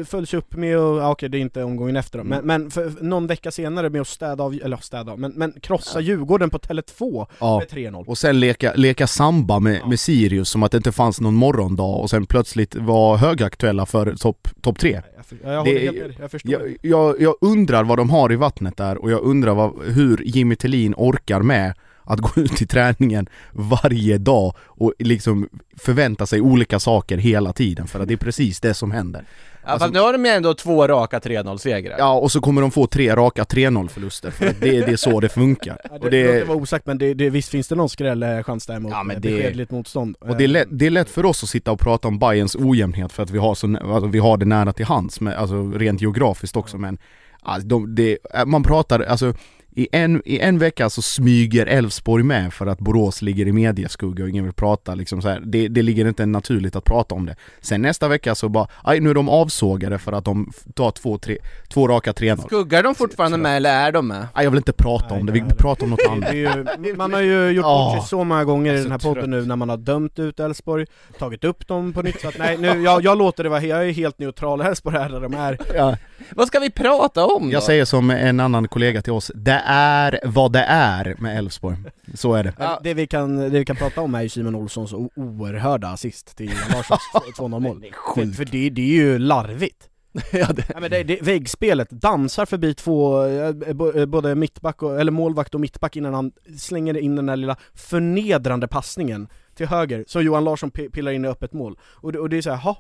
följs upp med att, ja, okej det är inte omgången efter men, Mm. men för, någon vecka senare med att städa av, eller städa av, men, men krossa Djurgården på Tele2 Ja. med 3-0 Och sen leka, leka samba med, med Sirius som att det inte fanns någon morgondag och sen plötsligt var högaktuella för topp top tre. Jag, för, jag Det jag förstår Jag, jag, jag undrar vad de har i vattnet där och jag undrar vad, hur Jimmy Tillin orkar med att gå ut i träningen varje dag och liksom förvänta sig olika saker hela tiden för att det är precis det som händer. ja, fast nu har de ju ändå två raka 3-0-segrar. Ja, och så kommer de få tre raka 3-0 förluster för att det, det är så det funkar. Ja, Och det, det det, var osagt men det, det, visst finns det någon skrällchans där mot Ja, men ja, det- beskedligt motstånd och det, är lätt, det är lätt för oss att sitta och prata om Bayerns ojämnhet för att vi har, så, alltså, vi har det nära till hands, med, alltså rent geografiskt också men alltså, de, det, man pratar, alltså i en, I en vecka så smyger Elfsborg med för att Borås ligger i mediaskugga och ingen vill prata liksom så här. Det, det ligger inte naturligt att prata om det. Sen nästa vecka så bara, aj nu är de avsågade för att de tar två, tre, två raka 3-0. Skuggar de fortfarande med eller är de med? Aj, jag vill inte prata om det, vi pratar om något Det annat. är ju, man har ju gjort bort sig så många gånger i den här så podden trött. nu när man har dömt ut Elfsborg, tagit upp dem på nytt så att nej, nu, jag, jag låter det vara, jag är helt neutral, Elfsborg är där de är Ja. Vad ska vi prata om då? Jag säger som en annan kollega till oss, det är vad det är med Elfsborg. Så är det. Ja. det, vi kan, det vi kan prata om är ju Simon Olssons oerhörda assist till Johan Larssons 2-0 mål För, för det, det är ju larvigt ja, det, Nej men det, det, väggspelet, dansar förbi två, eh, eh, både mittback och, eller målvakt och mittback innan han slänger in den där lilla förnedrande passningen till höger, så Johan Larsson pi- pillar in i öppet mål. Och det, och det är såhär, ha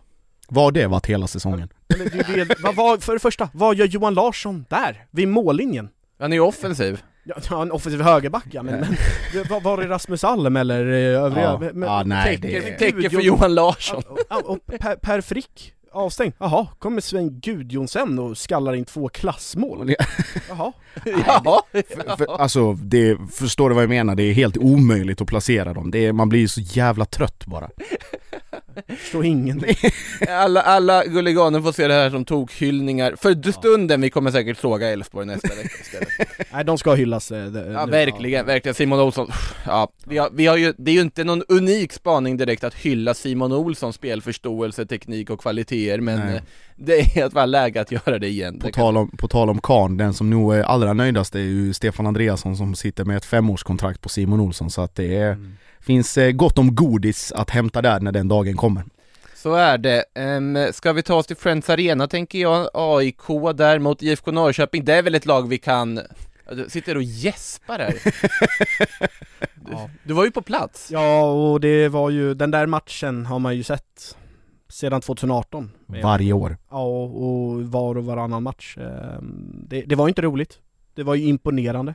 Var det varit hela säsongen? eller det, det, vad, vad, för det första, vad gör Johan Larsson där? Vid mållinjen? Han är ju offensiv. Ja, en offensiv högerback ja, men, men det- var, var är Rasmus Alm eller eh, övriga? Ja. Men- Ja, nej, det- Täcker för Johan Larsson. Ja, och per, per Frick, avstängd. Jaha, kommer Sven Gudjonsen och skallar in två klassmål? Jaha. Jaha. För, för, alltså, det, förstår du vad jag menar? Det är helt omöjligt att placera dem. Det är, man blir så jävla trött bara. Förstår ingenting. Alla, alla guliganer får se det här som tokhyllningar för stunden, vi kommer säkert såga Elfsborg nästa vecka istället. Nej, de ska hyllas. eh, det- Ja nu. verkligen, verkligen. Simon Olsson, ja, vi har, vi har ju, det är ju inte någon unik spaning direkt att hylla Simon Olssons spelförståelse, teknik och kvaliteter, men Nej. eh, det är ett väl läge att göra det igen. På Det kan- tal, om, på tal om Karn, den som nog är allra nöjdast är ju Stefan Andreasson som sitter med ett femårskontrakt på Simon Olsson så att det är, Mm. finns eh, gott om godis att hämta där när den dagen kommer. Så är det. Um, ska vi ta oss till Friends Arena tänker jag, AIK där mot IFK Norrköping, det är väl ett lag vi kan Du sitter och gäspar här. Du, Ja. du var ju på plats. Ja, och det var ju, den där matchen har man ju sett sedan 2018. Varje år. Ja, och var och varannan match. Ehm, Det, det var inte roligt. Det var ju imponerande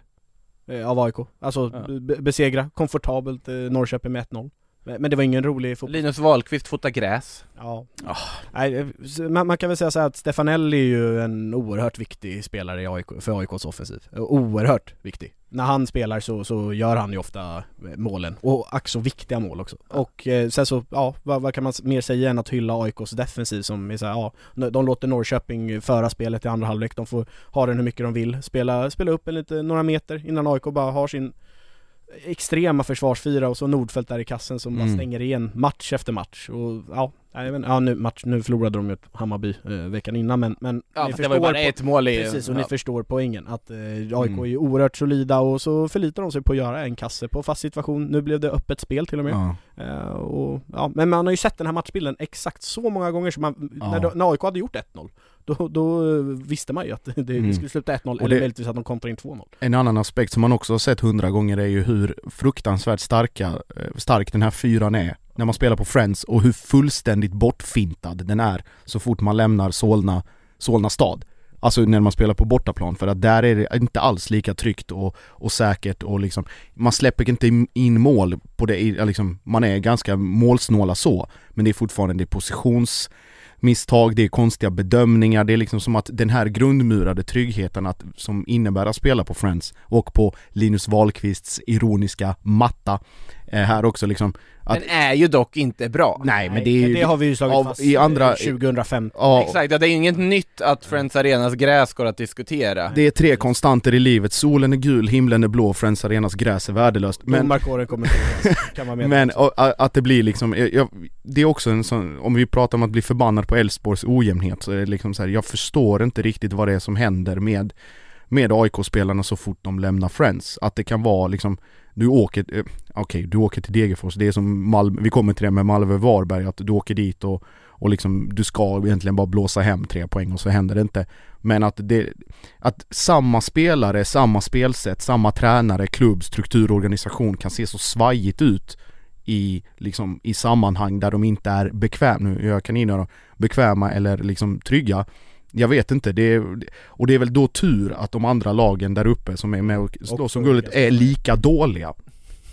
eh, av AIK. Alltså Ja. be- besegra komfortabelt eh, Norrköping med 1-0. Men det var ingen rolig fotboll. Linus Wahlqvist fotar gräs. Ja. Ah. Nej, eh, man, man kan väl säga så att Stefanelli är ju en oerhört viktig spelare i AIK, för AIKs offensiv. Oerhört viktig. När han spelar så, så gör han ju ofta eh, målen, och ack så viktiga mål också. Och eh, sen så, ja, vad, vad kan man mer säga än att hylla AIKs defensiv som är så här, ja, de låter Norrköping föra spelet i andra halvlek, de får ha den hur mycket de vill, spela, spela upp en lite, några meter innan AIK bara har sin extrema försvarsfyra och så Nordfeldt där i kassen som bara Mm. stänger igen match efter match och ja, nej, men, ja nu, match, nu förlorade de ju Hammarby eh, veckan innan men, men Ja, ni det var ju bara po- ett mål i... Precis, och ja. ni förstår poängen att eh, AIK Mm. är ju oerhört solida och så förlitar de sig på att göra en kasse på fast situation, nu blev det öppet spel till och med Ja. Eh, och, ja, men man har ju sett den här matchbilden exakt så många gånger som man, Ja. när, när AIK hade gjort 1-0 då, då eh, visste man ju att det, Mm. skulle sluta 1-0 Och eller det- möjligtvis att de kontrar in 2-0 En annan aspekt som man också har sett hundra gånger är ju hur fruktansvärt starka, eh, stark den här fyran är när man spelar på Friends och hur fullständigt bortfintad den är så fort man lämnar Solna, Solna stad. Alltså när man spelar på bortaplan för att där är det inte alls lika tryggt och, och säkert och liksom Man släpper inte in- mål på det, liksom, man är ganska målsnåla så Men det är fortfarande det är positionsmisstag, det är konstiga bedömningar, det är liksom som att den här grundmurade tryggheten att, som innebär att spela på Friends och på Linus Wahlqvists ironiska matta här också liksom att, Den är ju dock inte bra. Nej men det är ju det har vi ju slagit av- fast i andra- eh, 2015 ja, Exakt, ja, det är inget nytt att Friends Arenas gräs går att diskutera. det är tre konstanter i livet, solen är gul, himlen är blå, Friends Arenas gräs är värdelöst men Domarkåren kommer inte kan man mena Men och, att det blir liksom, jag, det är också en sån, om vi pratar om att bli förbannad på Elfsborgs ojämnhet så är det liksom så här, jag förstår inte riktigt vad det är som händer med med AIK-spelarna så fort de lämnar Friends. Att det kan vara liksom, du åker, okej okej du åker till Degerfors, det är som Malmö, vi kommer till det med Malmö-Varberg, att du åker dit och, och liksom du ska egentligen bara blåsa hem tre poäng och så händer det inte. Men att det, att samma spelare, samma spelsätt, samma tränare, klubb, struktur, organisation kan se så svajigt ut i, liksom, i sammanhang där de inte är bekväma, nu jag kan då, bekväma eller liksom trygga. Jag vet inte, det är, och det är väl då tur att de andra lagen där uppe som är med och slåss om guldet är lika dåliga.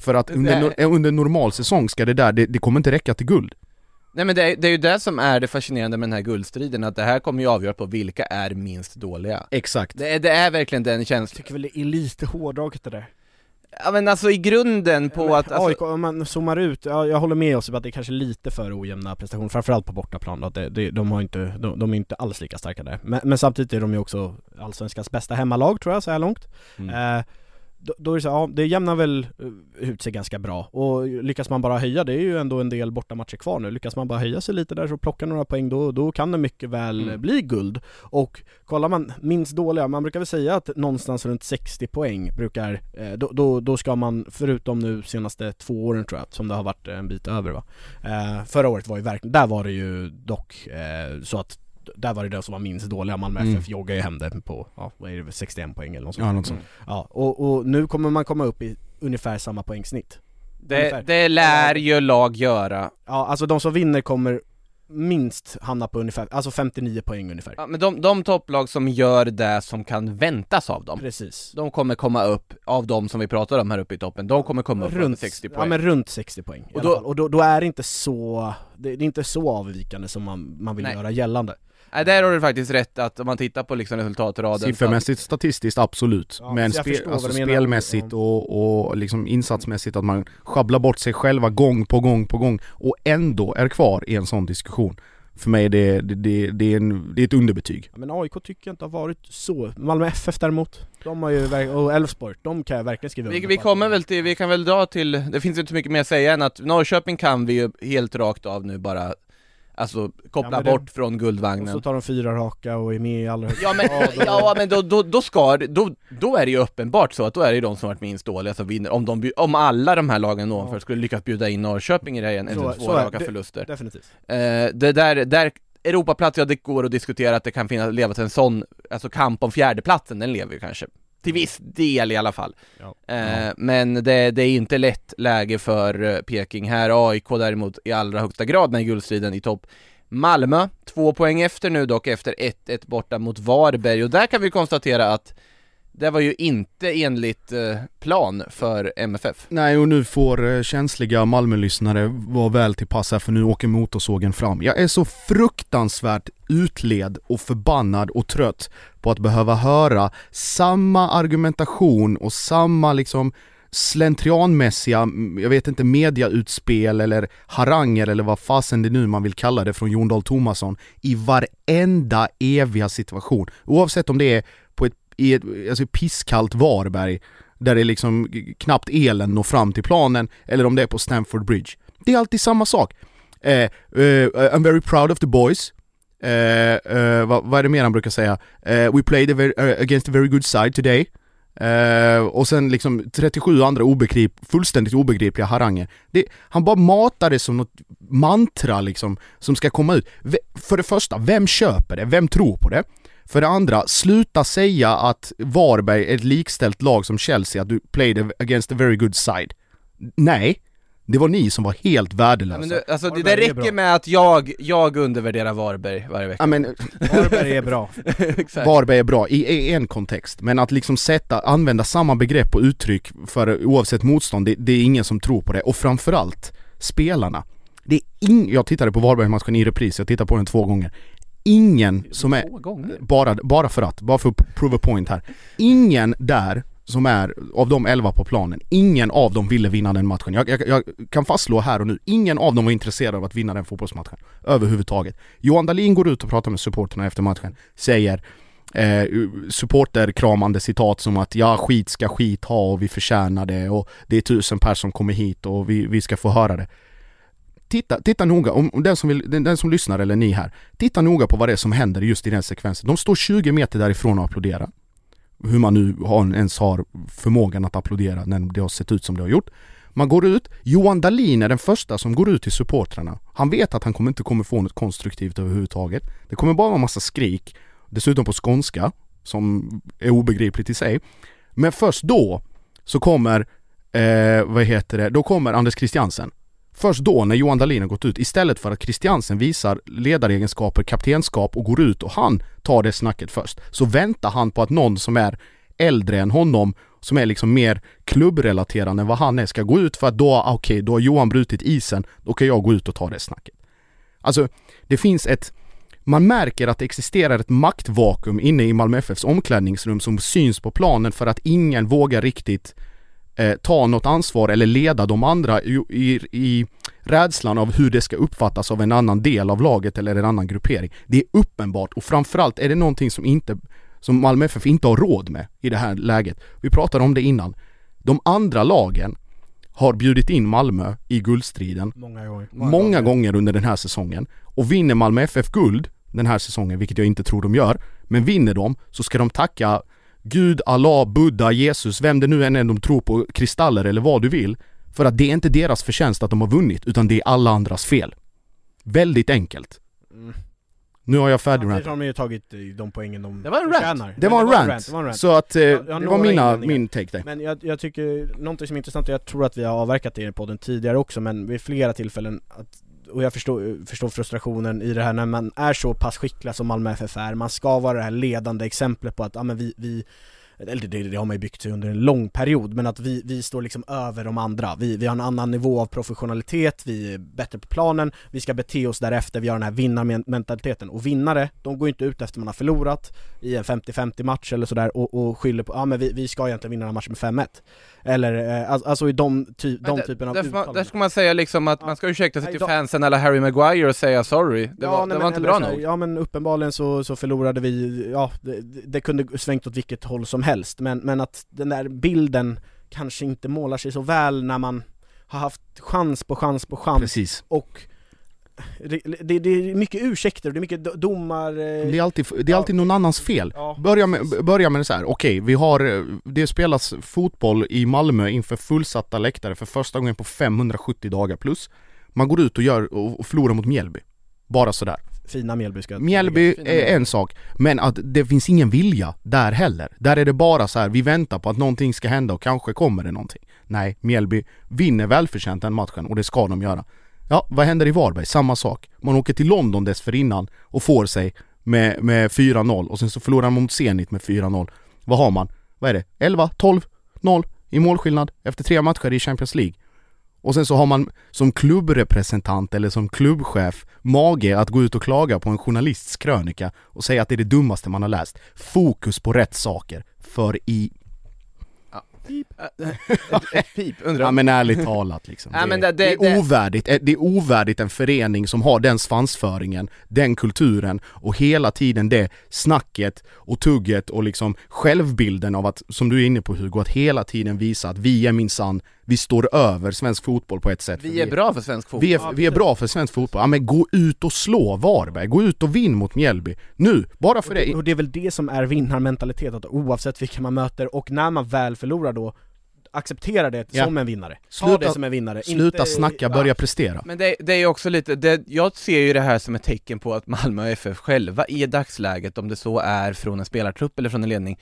För att under, under normal säsong ska det där, det, det kommer inte räcka till guld. Nej men det är, det är ju det som är det fascinerande med den här guldstriden, att det här kommer ju avgöra på vilka är minst dåliga. Exakt. Det är, det är verkligen den Jag känslan. tycker väl det är lite hårdraget det där Ja men alltså i grunden på Men att, alltså, AIK, om man zoomar ut, ja, jag håller med Josip att det är kanske lite för ojämna prestationer, framförallt på bortaplan då, att det, det, de, har inte, de, de är inte alls lika starka där. Men, men samtidigt är de ju också Allsvenskans bästa hemmalag tror jag, så här långt. Mm. Eh, då, då är det så, ja, det jämnar väl eh, ut sig ganska bra. Och lyckas man bara höja, det är ju ändå en del bortamatcher kvar nu, lyckas man bara höja sig lite där så plocka några poäng då, då kan det mycket väl Mm. bli guld. Och kollar man minst dåliga, man brukar väl säga att någonstans runt 60 poäng brukar, eh, då, då, då ska man, förutom nu senaste två åren tror jag, som det har varit en bit över va. Eh, förra året var ju verkligen, där var det ju dock eh, så att där var det den som var minst dåliga, Malmö Mm. FF joggar ju hem det på, ja vad är det, 61 poäng eller något sånt. Ja, något sånt. Ja, och, och nu kommer man komma upp i ungefär samma poängsnitt. det, det lär ju lag göra. Ja, alltså de som vinner kommer minst hamna på ungefär, alltså 59 poäng ungefär. Ja, men de, de topplag som gör det som kan väntas av dem, Precis. de kommer komma upp, av de som vi pratar om här uppe i toppen, de kommer komma upp runt 60 poäng. Ja men runt 60 poäng Och då-. Och då, då är det inte så, det, det är inte så avvikande som man, man vill Nej. göra gällande. Nej, där har du faktiskt rätt att om man tittar på liksom resultatraden Siffermässigt, statistiskt, absolut. Ja, men spe, alltså spelmässigt och, och liksom insatsmässigt att man sjabblar bort sig själva gång på gång på gång och ändå är kvar i en sån diskussion. För mig är det, det, det, det, är, en, det är ett underbetyg. Ja, Men AIK tycker jag inte har varit så. Malmö FF däremot, de har ju, och Elfsborg, de kan jag verkligen skriva Vi, under vi på kommer väl till, vi kan väl dra till, det finns inte så mycket mer att säga än att Norrköping kan vi ju helt rakt av nu bara Alltså koppla Ja, det- bort från Och guldvagnen så tar de fyra raka och är med i allra högsta Ja men, och- ja, men då, då, då ska då, då är det ju uppenbart så att då är det ju de som varit minst dåliga som vinner Om, de, om alla de här lagen ovanför Ja. skulle lyckas bjuda in Norrköping i det här igen, eller två raka det. förluster Definitivt. eh, Det där, där Europaplats, ja det går att diskutera att det kan finnas, leva till en sån, alltså kamp om fjärdeplatsen, den lever ju kanske till viss del i alla fall. Ja. Eh, Men det, det är inte lätt läge för eh, Peking här. AIK däremot i allra högsta grad med guldstriden i topp. Malmö, två poäng efter nu dock efter 1-1 borta mot Varberg och där kan vi konstatera att det var ju inte enligt eh, plan för MFF. Nej och nu får eh, känsliga Malmölyssnare vara väl till pass här för nu åker motorsågen fram. Jag är så fruktansvärt utled och förbannad och trött på att behöva höra samma argumentation och samma liksom slentrianmässiga, jag vet inte, mediautspel eller haranger eller vad fasen det nu man vill kalla det från Jon Dahl Tomasson i varenda eviga situation. Oavsett om det är i ett alltså pisskallt Varberg där det liksom knappt elen når fram till planen eller om det är på Stamford Bridge. Det är alltid samma sak. Eh, uh, I'm very proud of the boys. Eh, eh, vad, vad är det mer han brukar säga? Eh, we played a very, eh, against a very good side today. Eh, och sen liksom 37 andra obegrip, fullständigt obegripliga haranger. Det, han bara matar det som något mantra liksom, som ska komma ut. V- för det första, vem köper det? Vem tror på det? För det andra, sluta säga att Varberg är ett likställt lag som Chelsea, att du played against a very good side. Nej, det var ni som var helt värdelösa. men du, alltså, det, det Varberg är räcker med att jag, jag undervärderar Varberg varje vecka. Ja men Varberg är bra. Exakt. Varberg är bra i, i en kontext, men att liksom sätta, använda samma begrepp och uttryck för oavsett motstånd, det, det är ingen som tror på det. Och framförallt, spelarna. Det är ing, jag tittade på Varberg-matchen i repris, jag tittade på den två gånger. Ingen som är, bara, bara för att, bara för att prove a point här. Ingen där som är, av de 11 på planen, ingen av dem ville vinna den matchen. Jag, jag, jag kan fastslå här och nu, ingen av dem var intresserad av att vinna den fotbollsmatchen. Överhuvudtaget. Johan Dahlin går ut och pratar med supporterna efter matchen, säger eh, supporterkramande citat som att ja, skit ska skit ha och vi förtjänar det och det är tusen personer som kommer hit och vi, vi ska få höra det. Titta, titta noga, om, om den, som vill, den, den som lyssnar eller ni här, titta noga på vad det är som händer just i den sekvensen. De står 20 meter därifrån och applåderar. Hur man nu har, ens har förmågan att applådera när det har sett ut som det har gjort. Man går ut, Johan Dahlin är den första som går ut till supportrarna. Han vet att han kommer inte kommer få något konstruktivt överhuvudtaget. Det kommer bara vara en massa skrik, dessutom på skånska, som är obegripligt i sig. Men först då så kommer, eh, vad heter det, då kommer Anders Christiansen. Först då när Johan Dahlin har gått ut, istället för att Christiansen visar ledaregenskaper, kaptenskap och går ut och han tar det snacket först, så väntar han på att någon som är äldre än honom, som är liksom mer klubbrelaterad än vad han är, ska gå ut för att då, okej, okej, då har Johan brutit isen, då kan jag gå ut och ta det snacket. Alltså, det finns ett man märker att det existerar ett maktvakuum inne i Malmö FFs omklädningsrum som syns på planen för att ingen vågar riktigt eh, ta något ansvar eller leda de andra i, i, i rädslan av hur det ska uppfattas av en annan del av laget eller en annan gruppering. Det är uppenbart och framförallt är det någonting som inte som Malmö FF inte har råd med i det här läget. Vi pratade om det innan. De andra lagen har bjudit in Malmö i guldstriden Många gånger. många gånger under den här säsongen och vinner Malmö FF guld den här säsongen, vilket jag inte tror de gör, men vinner de så ska de tacka Gud, Allah, Buddha, Jesus, vem det nu än är de tror på, kristaller eller vad du vill, för att det är inte deras förtjänst att de har vunnit, utan det är alla andras fel. Väldigt enkelt. Mm. Nu har jag Samtidigt färdigrant. har de ju tagit eh, de poängen de Det var en rant. förtjänar. Det var en rant, Det var en rant. så att eh, jag har det var mina, min take där. Men jag, jag tycker, någonting som är intressant, och jag tror att vi har avverkat det i podden tidigare också, men vid flera tillfällen att och jag förstår, förstår frustrationen i det här när man är så pass skicklig som Malmö FF är, man ska vara det här ledande exemplet på att, ja men vi, vi eller det, det har man ju byggt sig under en lång period, men att vi, vi står liksom över de andra. Vi, vi har en annan nivå av professionalitet, vi är bättre på planen, vi ska bete oss därefter, vi har den här vinnarmentaliteten. Och vinnare, de går inte ut efter man har förlorat i en 50-50 match eller sådär och, och skyller på, ja men vi, vi ska egentligen vinna den här matchen med 5-1. Eller, eh, alltså i de, ty, de typen av där, uttalanden. där ska man säga liksom att Ja. man ska ursäkta sig till fansen eller Harry Maguire och säga sorry, det var, nej, det men var inte bra nog. Ja men uppenbarligen så, så förlorade vi, ja det, det kunde svängt åt vilket håll som helst men, men att den där bilden kanske inte målar sig så väl när man har haft chans på chans på chans Precis. och det, det, det är mycket ursäkter det är mycket do- domar... eh, Det är alltid, det är alltid någon annans fel. Ja, Börja med, börja med det så här. okej vi har, eh, det spelas fotboll i Malmö inför fullsatta läktare för första gången på 570 dagar plus. Man går ut och gör, och förlorar mot Mjällby. Bara sådär. fina Mjällby ska jag Mjällby är Mjällby. en sak, men att det finns ingen vilja där heller. Där är det bara så här, vi väntar på att någonting ska hända och kanske kommer det någonting. Nej, Mjällby vinner välförtjänt den matchen och det ska de göra. Ja, vad händer i Varberg? Samma sak. Man åker till London dessförinnan och får sig med, med 4-0 och sen så förlorar man mot Zenit med 4-0. Vad har man? Vad är det? 11, 12, 0 i målskillnad efter tre matcher i Champions League. Och sen så har man som klubbrepresentant eller som klubbchef mage att gå ut och klaga på en journalists krönika och säga att det är det dummaste man har läst. Fokus på rätt saker. För i... ett, ett pip, undrar Ja men ärligt talat liksom. Ja, Det, det- det, det- är ovärdigt, Eh, det är ovärdigt en förening som har den svansföringen, den kulturen och hela tiden det snacket och tugget och liksom självbilden av att, som du är inne på Hugo, att hela tiden visa att vi är minsann, vi står över svensk fotboll på ett sätt. Vi är bra för svensk fotboll. vi är, vi är bra för svensk fotboll, ja men gå ut och slå Varberg, gå ut och vinn mot Mjällby. Nu, bara för det. Och det är väl det som är vinnarmentalitet, att oavsett vilka man möter och när man väl förlorar då acceptera det Ja. som en vinnare. Ta Sluta- det som en vinnare. Sluta Inte- snacka, börja prestera. Men det, det är ju också lite, det, jag ser ju det här som ett tecken på att Malmö FF själva i dagsläget, om det så är från en spelartrupp eller från en ledning,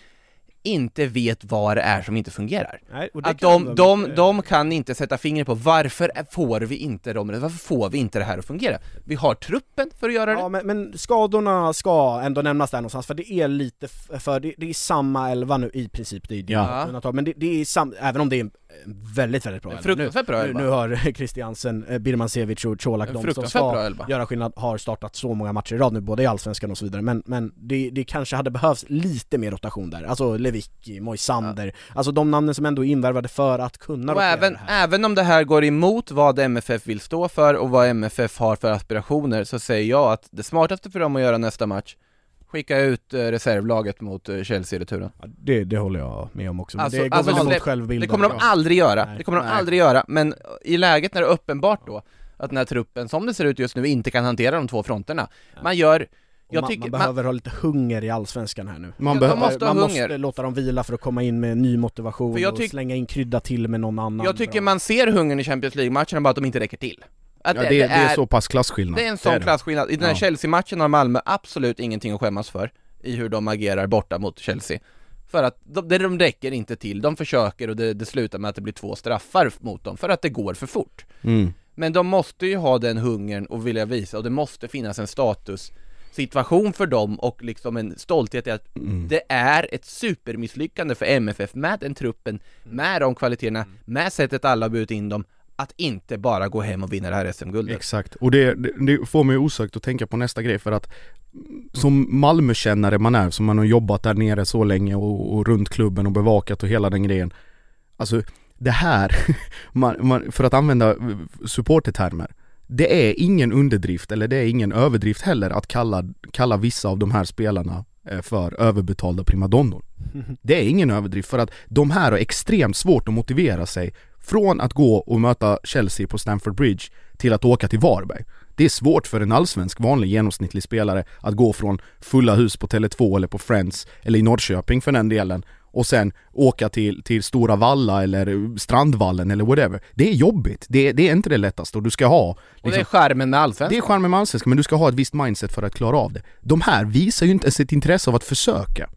inte vet vad det är som inte fungerar. Nej, Att de, de, inte- de kan inte sätta fingret på varför får vi inte dem, varför får vi inte det här att fungera? Vi har truppen för att göra det. Ja men, men skadorna ska ändå nämnas där någonstans, för det är lite för det, det är samma elva nu i princip, det är Ja. ja. men det, det är sam, även om det är väldigt, väldigt bra nu, fruktansvärt bra nu, elva. nu har Christiansen, eh, Birmancevic och Colak, de som ska elva. göra skillnad, har startat så många matcher i rad nu, både i Allsvenskan och så vidare, men, men det, det kanske hade behövts lite mer rotation där, alltså Lewicki, Moisander, alltså de namnen som ändå är invärvade för att kunna Och även, det här. även om det här går emot vad MFF vill stå för och vad MFF har för aspirationer så säger jag att det smartaste för dem att göra nästa match Skicka ut eh, reservlaget mot eh, Chelsea i returen. Ja, det, det håller jag med om också, men Alltså- det går alltså, väl emot det- självbilden. Det kommer de aldrig göra, Nej. det kommer de Nej. aldrig göra, men i läget när det är uppenbart då att den här truppen, som det ser ut just nu, inte kan hantera de två fronterna. Man gör, man, tycker, man man, behöver ha lite hunger i Allsvenskan här nu. Man behöver... måste man hunger. måste låta dem vila för att komma in med ny motivation För jag och slänga in krydda till med någon annan jag tycker bra. man ser hungern i Champions League-matcherna bara att de inte räcker till. Att Ja, det, det är så pass klasskillnad. Det är en sån det. klasskillnad. I den här Ja. Chelsea-matchen har Malmö absolut ingenting att skämmas för i hur de agerar borta mot Chelsea. För att de, det- de räcker inte till, de försöker och det, det slutar med att det blir två straffar mot dem för att det går för fort. Mm. Men de måste ju ha den hungern och vilja visa och det måste finnas en status situation för dem och liksom en stolthet i att Mm. det är ett supermisslyckande för MFF med den truppen, med de kvaliteterna, med sättet alla har burit in dem, att inte bara gå hem och vinna det här SM-guldet. Exakt, och det, det, det får mig osökt att tänka på nästa grej för att som Malmökännare man är, som man har jobbat där nere så länge och, och runt klubben och bevakat och hela den grejen. Alltså det här, man, man, för att använda supportertermer Det är ingen underdrift eller det är ingen överdrift heller att kalla, kalla vissa av de här spelarna eh, för överbetalda primadonnor. Det är ingen överdrift för att de här har extremt svårt att motivera sig från att gå och möta Chelsea på Stamford Bridge till att åka till Varberg. Det är svårt för en allsvensk vanlig genomsnittlig spelare att gå från fulla hus på Tele2 eller på Friends eller i Norrköping för den delen och sen åka till, till Stora Valla eller Strandvallen eller whatever. Det är jobbigt, det, det är inte det lättaste och du ska ha Och det liksom, är skärmen med allsvenskan. det är charmen med allsvenskan, men du ska ha ett visst mindset för att klara av det. De här visar ju inte ens ett intresse av att försöka.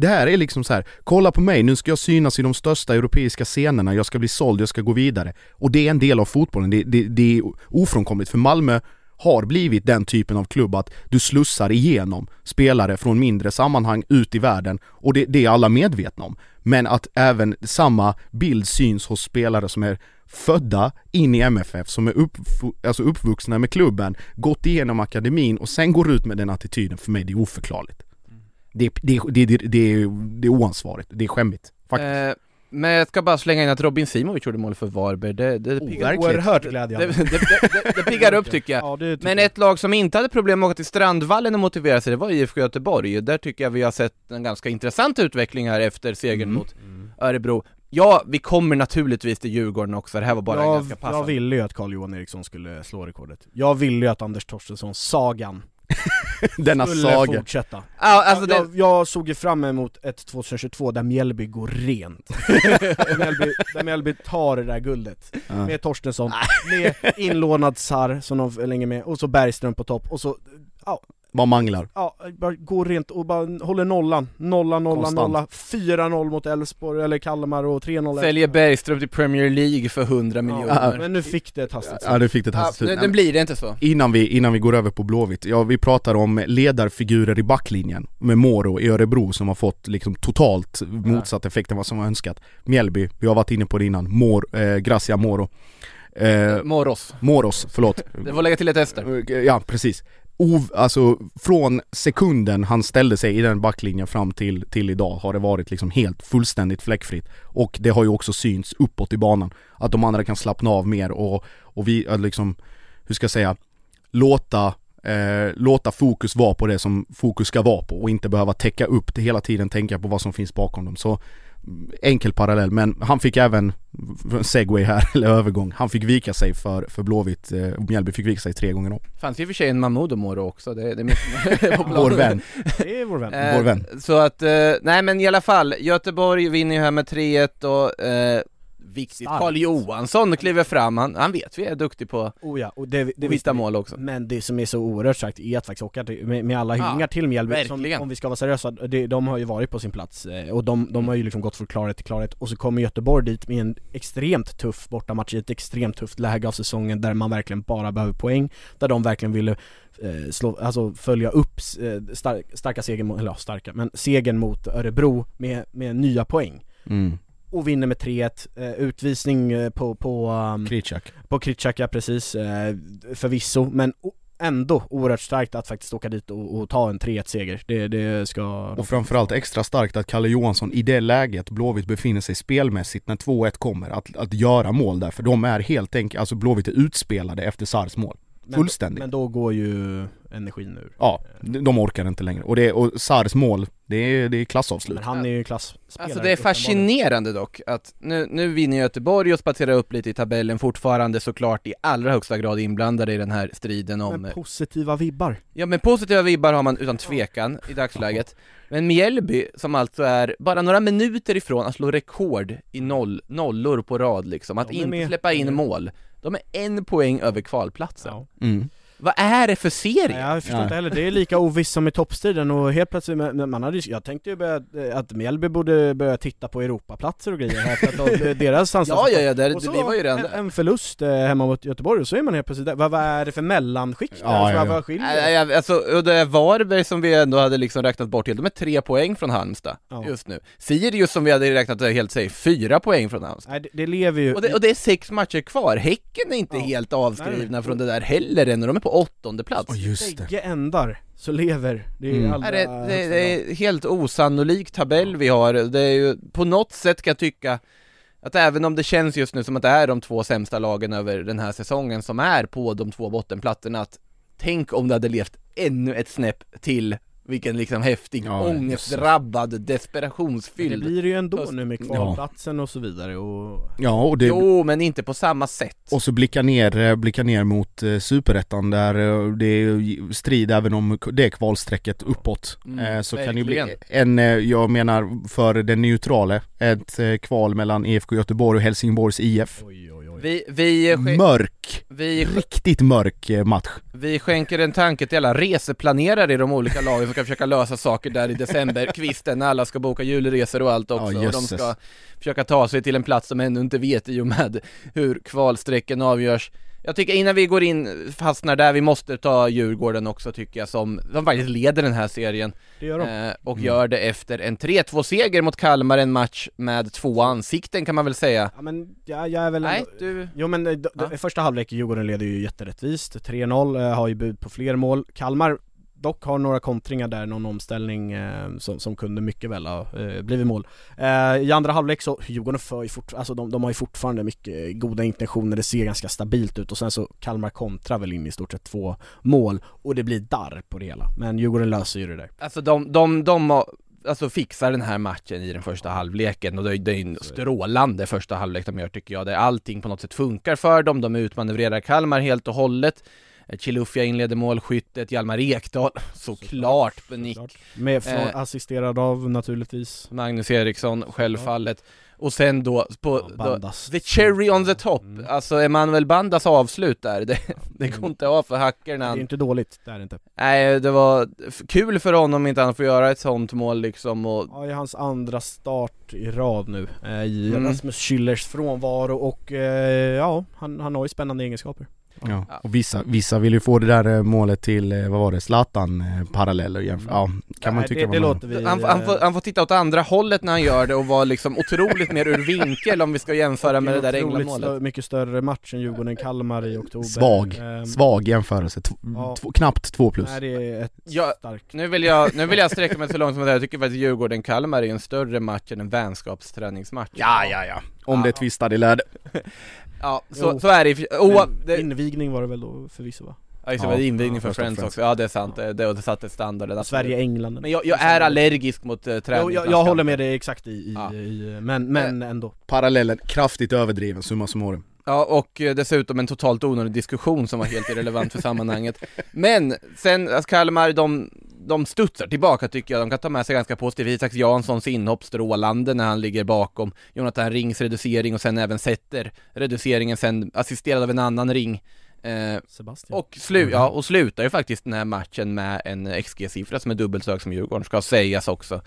Det här är liksom så här, kolla på mig, nu ska jag synas i de största europeiska scenerna, jag ska bli såld, jag ska gå vidare. Och det är en del av fotbollen, det, det, det är ofrånkomligt, för Malmö har blivit den typen av klubb att du slussar igenom spelare från mindre sammanhang ut i världen och det, det är alla medvetna om. Men att även samma bild syns hos spelare som är födda in i MFF, som är upp, alltså uppvuxna med klubben, gått igenom akademin och sen går ut med den attityden, för mig det är oförklarligt. Det, det, det, det, det, är, det är oansvarigt, det är skämmigt. Faktiskt. Eh, men jag ska bara slänga in att Robin Simovic gjorde mål för Varberg, det, det piggar Oerhört det, glädjande. det, det, det piggar upp tycker jag. Ja, tycker Men jag. ett lag som inte hade problem med att åka till Strandvallen och motivera sig, det var IFK Göteborg. Där tycker jag vi har sett en ganska intressant utveckling här efter segern Mm. mot Örebro. Ja, vi kommer naturligtvis till Djurgården också, det här var bara jag, ganska jag passande. ville ju att Carl-Johan Eriksson skulle slå rekordet. Jag ville ju att Anders Torstensson, sagan, Denna skulle saga. fortsätta. Ja, alltså det, jag, jag såg ju fram emot ett 2022 där Mjällby går rent. där, Mjällby, där Mjällby tar det där guldet. Ja. Med Torstensson, med inlånad Sar som de länge med, och så Bergström på topp, och så Bara manglar. Ja, bara gå rent och bara håller nollan, nolla, nolla, Konstant. nolla 4-0 mot Elfsborg, eller Kalmar och 3-0 säljer Bergström till Premier League för 100 miljoner. Ja. Men nu fick det ett hastigt Ja, du fick det Ja, hastigt nu, ut. nu blir det inte så. Innan vi, innan vi går över på Blåvitt, ja vi pratar om ledarfigurer i backlinjen med Moro i Örebro som har fått liksom totalt motsatt effekt än vad som var önskat. Mjällby, vi har varit inne på det innan, Mor, eh, Gracia Moro. Eh, Moros. Moros, förlåt. Det får lägga till ett. Eh, Ja, precis. Ov, alltså från sekunden han ställde sig i den backlinjen fram till, till idag har det varit liksom helt fullständigt fläckfritt. Och det har ju också synts uppåt i banan. Att de andra kan slappna av mer och, och vi, liksom, hur ska jag säga, låta, eh, låta fokus vara på det som fokus ska vara på och inte behöva täcka upp det hela tiden, tänka på vad som finns bakom dem. Så mm, enkel parallell, men han fick även, segway här, eller övergång, han fick vika sig för, för Blåvitt, eh, Mjällby fick vika sig tre gånger om. fanns ju i och för sig en Mahmoud och Moro också, det, det Vår vän. Det är vår vän. Eh, Vår vän. Så att, eh, nej men i alla fall, Göteborg vinner ju här med 3-1 och eh, viktigt. Carl Johansson kliver fram, han, han vet vi är duktig på Oh ja, och det, det att hitta mål också. Men det som är så oerhört starkt är att faktiskt åka till, med, med alla Ja, hyllningar till Mjällby, som, om vi ska vara seriösa, det, de har ju varit på sin plats eh, och de, de har ju liksom gått från klarhet till klarhet och så kommer Göteborg dit med en extremt tuff bortamatch i ett extremt tufft läge av säsongen där man verkligen bara behöver poäng, där de verkligen ville eh, slå, alltså följa upp eh, star, starka segern, eller ja, starka, men segern mot Örebro med, med nya poäng Mm. Och vinner med 3-1, eh, utvisning eh, på, på um, Kritschak. på Kritschaka precis, eh, förvisso, men ändå oerhört starkt att faktiskt åka dit och, och ta en 3-1 seger. Det, det ska... Och framförallt extra starkt att Kalle Johansson i det läget Blåvitt befinner sig spelmässigt när 2-1 kommer, att, att göra mål där. För de är helt enkelt, alltså Blåvitt är utspelade efter Sars mål. men, Fullständigt. Men då går ju energin ur. Ja, de orkar inte längre. Och, det, och Sars mål, det är, det är klassavslut. Men han är ju klasspelare. Alltså det är fascinerande dock, att nu, nu vinner Göteborg och spatserar upp lite i tabellen, fortfarande såklart i allra högsta grad inblandade i den här striden om Men positiva vibbar. Ja men positiva vibbar har man utan tvekan i dagsläget Men Mjällby, som alltså är bara några minuter ifrån att slå rekord i noll, nollor på rad liksom, att inte med. släppa in mål De är en poäng över kvalplatsen Ja. Mm. Vad är det för serie? Nej, jag förstår Ja. inte heller, det är lika ovisst som i toppstriden och helt plötsligt, man hade, ju- jag tänkte ju börja, eh, att Mjällby borde börja titta på Europaplatser och grejer här för att de, deras Ja, ja, ja, där, Och så vi var ju redan en, en förlust eh, hemma mot Göteborg och så är man helt plötsligt där. Vad, vad är det för mellanskikt där? Ja, Alltså, ja, vad- ja. Vad jag- Alltså, och det är Varberg som vi ändå hade liksom räknat bort helt, de är tre poäng från Halmstad Ja. just nu Sirius som vi hade räknat helt säg fyra poäng från Halmstad Nej, det, det lever ju... och det, och det är sex matcher kvar, Häcken är inte Ja. helt avskrivna nej. från det där heller ännu, de är på åttonde plats Och just det. bägge ändar så lever det är Mm. allra det, det, det är helt osannolik tabell vi har, det är ju, på något sätt kan jag tycka att även om det känns just nu som att det är de två sämsta lagen över den här säsongen som är på de två bottenplattorna, att tänk om det hade levt ännu ett snäpp till vilken liksom häftig, Ja, ångestdrabbad, Men det desperationsfylld blir det ju ändå nu med kvalplatsen och så vidare och... Ja, och det... Jo, men inte på samma sätt Och så blicka ner, eh, blicka ner mot eh, superettan där eh, det är strid även om det kvalstrecket uppåt. Mm, eh, så kan det ju bli verkligen. en, eh, jag menar för den neutrale, ett eh, kval mellan IFK Göteborg och Helsingborgs IF. Oj oj. Vi, vi, Mörk, vi, riktigt mörk eh, match. Vi skänker en tanke till alla reseplanerare i de olika lagen som ska försöka lösa saker där i decemberkvisten när alla ska boka julresor och allt också Ja, och de ska försöka ta sig till en plats de ännu inte vet i och med hur kvalstrecken avgörs. Jag tycker innan vi går in, fastnar där, vi måste ta Djurgården också tycker jag som, som faktiskt leder den här serien Det gör de. eh, och Mm. gör det efter en 3-2 seger mot Kalmar, en match med två ansikten kan man väl säga Ja men jag, jag är väl Nej, ändå- du, Jo men eh, d- d- Ja. första halvlek, Djurgården leder ju jätterättvist, 3-0, eh, har ju bud på fler mål. Kalmar dock har några kontringar där, någon omställning eh, som, som kunde mycket väl ha eh, blivit mål. Eh, I andra halvlek så, Djurgården för ju fort, alltså de, de har ju fortfarande mycket goda intentioner, det ser ganska stabilt ut och sen så Kalmar kontrar väl in i stort sett två mål och det blir darr på det hela. Men Djurgården löser ju det där. alltså de, de, de har- alltså fixar den här matchen i den första halvleken och det är, det är en strålande första halvlek de gör tycker jag, där allting på något sätt funkar för dem, de utmanövrerar Kalmar helt och hållet Chilufya inleder målskyttet, Hjalmar Ekdal såklart på nick Såklart. Med, från, Eh. assisterad av naturligtvis Magnus Eriksson, självfallet Och sen då, på, Ja, då the cherry on the top, Mm. alltså Emanuel Bandas avslut där, det, det går inte av för hackerna Det är inte dåligt, det är det inte. Nej, det var kul för honom inte han får göra ett sånt mål liksom och Ja, i hans andra start i rad nu eh, i Mm. Rasmus Schüllers frånvaro och eh, ja, han, han har ju spännande egenskaper. Ja. Och vissa, vissa vill ju få det där eh, målet till, eh, vad var det, Zlatan eh, paralleller jämför. Ja, kan man Nej, tycka det, det man låter vi... han, han, får, han får titta åt andra hållet när han gör det och vara liksom otroligt mer ur vinkel om vi ska jämföra med det där otroligt England-målet stö- mycket större match än Djurgården-Kalmar i oktober. Svag, Ehm, svag jämförelse, T- Ja. två, knappt två plus. Nej, det är ett Ja, starkt. Nu vill jag, nu vill jag sträcka mig så långt som att jag tycker faktiskt Djurgården-Kalmar är en större match än en vänskapsträningsmatch Ja, ja, ja. Om Ja. det tvistade lärde. Ja, så, Jo. så är det oh, det, Invigning var det väl då förvisso va? Ja just det, Ja, invigning ja, för Friends också, ja det är sant, det, det, det satte standarden Sverige-England. Men jag, jag är allergisk mot uh, Jo, träning jag, jag håller med dig exakt i, i, Ja. i men, men ändå. Parallellen kraftigt överdriven, summa summarum. Ja, och eh, dessutom en totalt onödig diskussion som var helt irrelevant för sammanhanget Men sen, alltså Kalmar, de, de studsar tillbaka tycker jag, de kan ta med sig ganska positivt. Isak Janssons inhopp strålande när han ligger bakom. Jonathan Rings reducering och sen även sätter reduceringen sen assisterad av en annan ring. Eh, Sebastian. och, slu ja, och slutar ju faktiskt den här matchen med en XG-siffra som är dubbelt så hög som Djurgården, ska sägas också.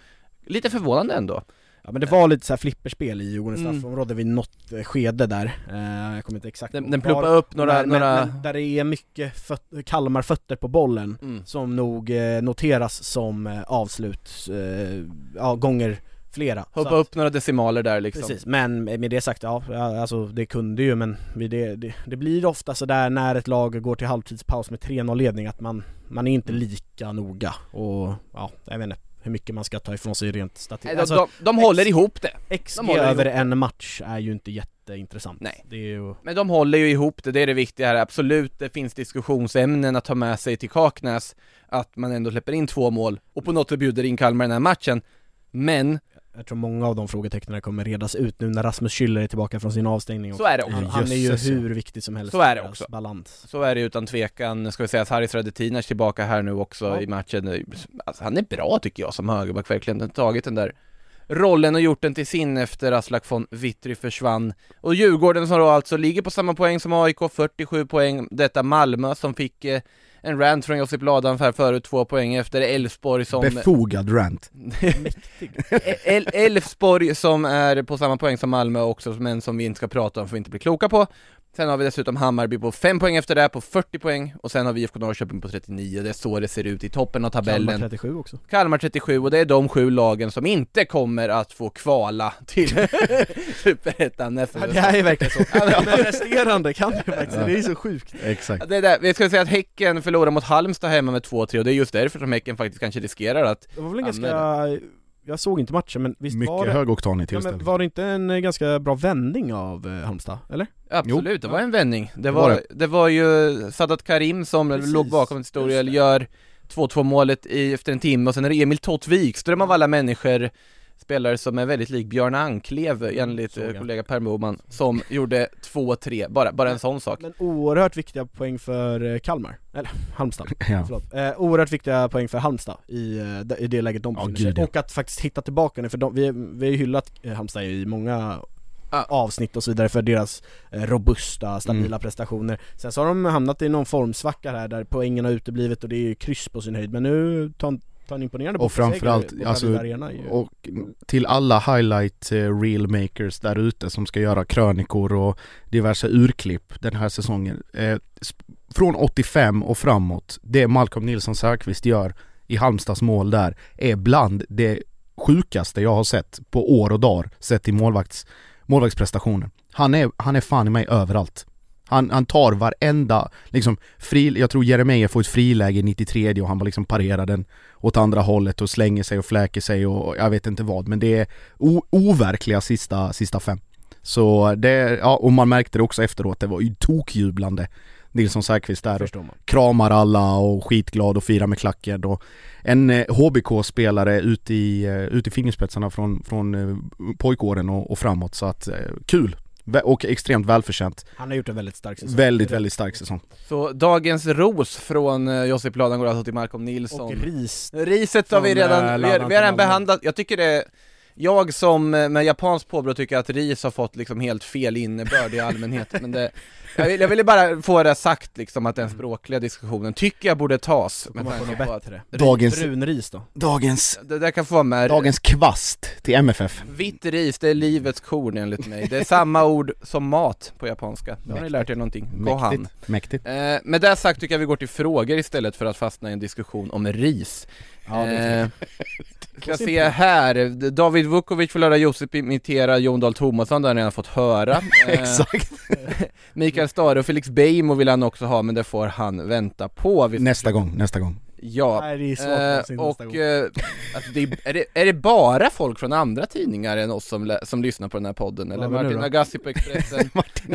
Lite förvånande ändå Ja men det var lite så här flipperspel i Djurgårdens Mm. straffområde vid något eh, skede där, eh, jag kommer inte exakt Den, den pluppar upp några, men, några... men, där det är mycket föt- Kalmar-fötter på bollen Mm. som nog eh, noteras som eh, avslut, eh, ja gånger flera Hoppa upp några decimaler där liksom Precis, men med det sagt, ja, alltså det kunde ju men det, det, det blir ofta sådär när ett lag går till halvtidspaus med 3-0 ledning att man, man är inte Mm. lika noga och ja, jag vet inte hur mycket man ska ta ifrån sig rent statistiskt. Alltså, de, de håller ihop det, XG de över ihop. en match är ju inte jätteintressant. Nej. Ju... men de håller ju ihop det, det är det viktiga här, absolut det finns diskussionsämnen att ta med sig till Kaknäs Att man ändå släpper in två mål och på något sätt bjuder in Kalmar den här matchen Men, Jag tror många av de frågetecknen kommer redas ut nu när Rasmus Schüller är tillbaka från sin avstängning. så är det också han, han är ju hur viktig som helst Så är det också. balans. Så är det utan tvekan, ska vi säga att Haris Radetinac tillbaka här nu också Ja. i matchen alltså, Han är bra tycker jag som högerback verkligen, har tagit den där rollen och gjort den till sin efter Aslak von Witry försvann Och Djurgården som då alltså ligger på samma poäng som AIK, 47 poäng Detta Malmö som fick eh, en rant från Josip Ladan här förut, två poäng efter Elfsborg som Befogad rant. El- Elfsborg som är på samma poäng som Malmö också, men som vi inte ska prata om för vi inte blir kloka på. Sen har vi dessutom Hammarby på 5 poäng efter det, på 40 poäng, och sen har vi IFK Norrköping på 39, det är så det ser ut i toppen av tabellen. Kalmar 37 också. Kalmar 37, och det är de sju lagen som inte kommer att få kvala till Superettan nästa Ja, det säsong. är verkligen så. Men resterande kan det faktiskt, det är så sjukt. Exakt. Det är där. Vi ska säga att Häcken förlorar mot Halmstad hemma med 2-3 och det är just därför som Häcken faktiskt kanske riskerar att Det var väl en Ja, ganska, jag såg inte matchen men visst var Mycket det, högoktanig ja, tillställning. men var det inte en eh, ganska bra vändning av eh, Halmstad, eller? Absolut, det var en vändning. Det var var, det. det. var ju Sadat Karim som Precis, låg bakom historia, just det. gör 2-2 målet i, efter en timme och sen är det Emil Tott Wikström av alla människor spelare som är väldigt lik Björn Anklev enligt såg eh, kollega Per Boman som gjorde 2-3, bara, bara en sån sak. Men oerhört viktiga poäng för eh, Kalmar, eller Halmstad, Ja. förlåt. Eh, oerhört viktiga poäng för Halmstad i, eh, det- i det läget de befinner sig. ja. Och att faktiskt hitta tillbaka nu, för de, vi, vi har ju hyllat Halmstad i många avsnitt och så vidare för deras robusta, stabila Mm. prestationer. Sen så har de hamnat i någon formsvacka här där poängen har uteblivit och det är ju kryss på sin höjd, men nu tar fan imponerande Och framförallt, alltså, Arena ju... Och till alla highlight eh, reel makers där ute som ska göra krönikor och diverse urklipp den här säsongen. Eh, från 85 och framåt, det Malcolm Nilsson Säfqvist gör i Halmstads mål där är bland det sjukaste jag har sett på år och dagar sett till målvakts, målvaktsprestationer. Han är, han är fan i mig överallt. Han, han tar varenda, liksom, fri, jag tror Jeremejeff får ett friläge i 93 och han bara liksom parerar den åt andra hållet och slänger sig och fläker sig och jag vet inte vad, men det är overkliga sista, sista fem. Så det, ja, och man märkte det också efteråt, det var ju tokjublande. Nilsson Säfqvist där och kramar alla och skitglad och firar med klacken. Och en eh, HBK-spelare ute i, eh, ut i fingerspetsarna från, från eh, pojkåren och, och framåt. Så att eh, kul! Och extremt välförtjänt. Han har gjort en väldigt stark säsong. Väldigt, väldigt stark säsong. Så dagens ros från eh, Josip Ladan går alltså till Malcolm Nilsson. Och ris. Riset har vi Från, eh, redan, vi vi har redan behandlat, jag tycker det jag som eh, med japanskt påbrå tycker att ris har fått liksom helt fel innebörd i allmänhet, men det jag, vill, jag ville bara få det sagt liksom att den språkliga diskussionen tycker jag borde tas med tanke något på att bättre. Dagens- Brunris då? Dagens, det där kan få vara med dagens kvast till MFF. Vitt ris, det är livets korn enligt mig. Det är samma ord som mat på japanska. Då har ni lärt er någonting. Gohan. Mäktigt. Eh, med det sagt tycker jag vi går till frågor istället för att fastna i en diskussion om ris. Ja, eh, ska se här, David Vukovic får höra Josip imitera Jon Dahl Tomasson, det har han redan fått höra. Eh, Exakt. Mikael Stare och Felix Beijmo vill han också ha, men det får han vänta på. Vi- Nästa gång, nästa gång. Ja. Nej, det är svårt Eh, och eh, alltså det är, är, det, är det bara folk från andra tidningar än oss som, som lyssnar på den här podden? Eller nu Martin då? Agassi på Expressen?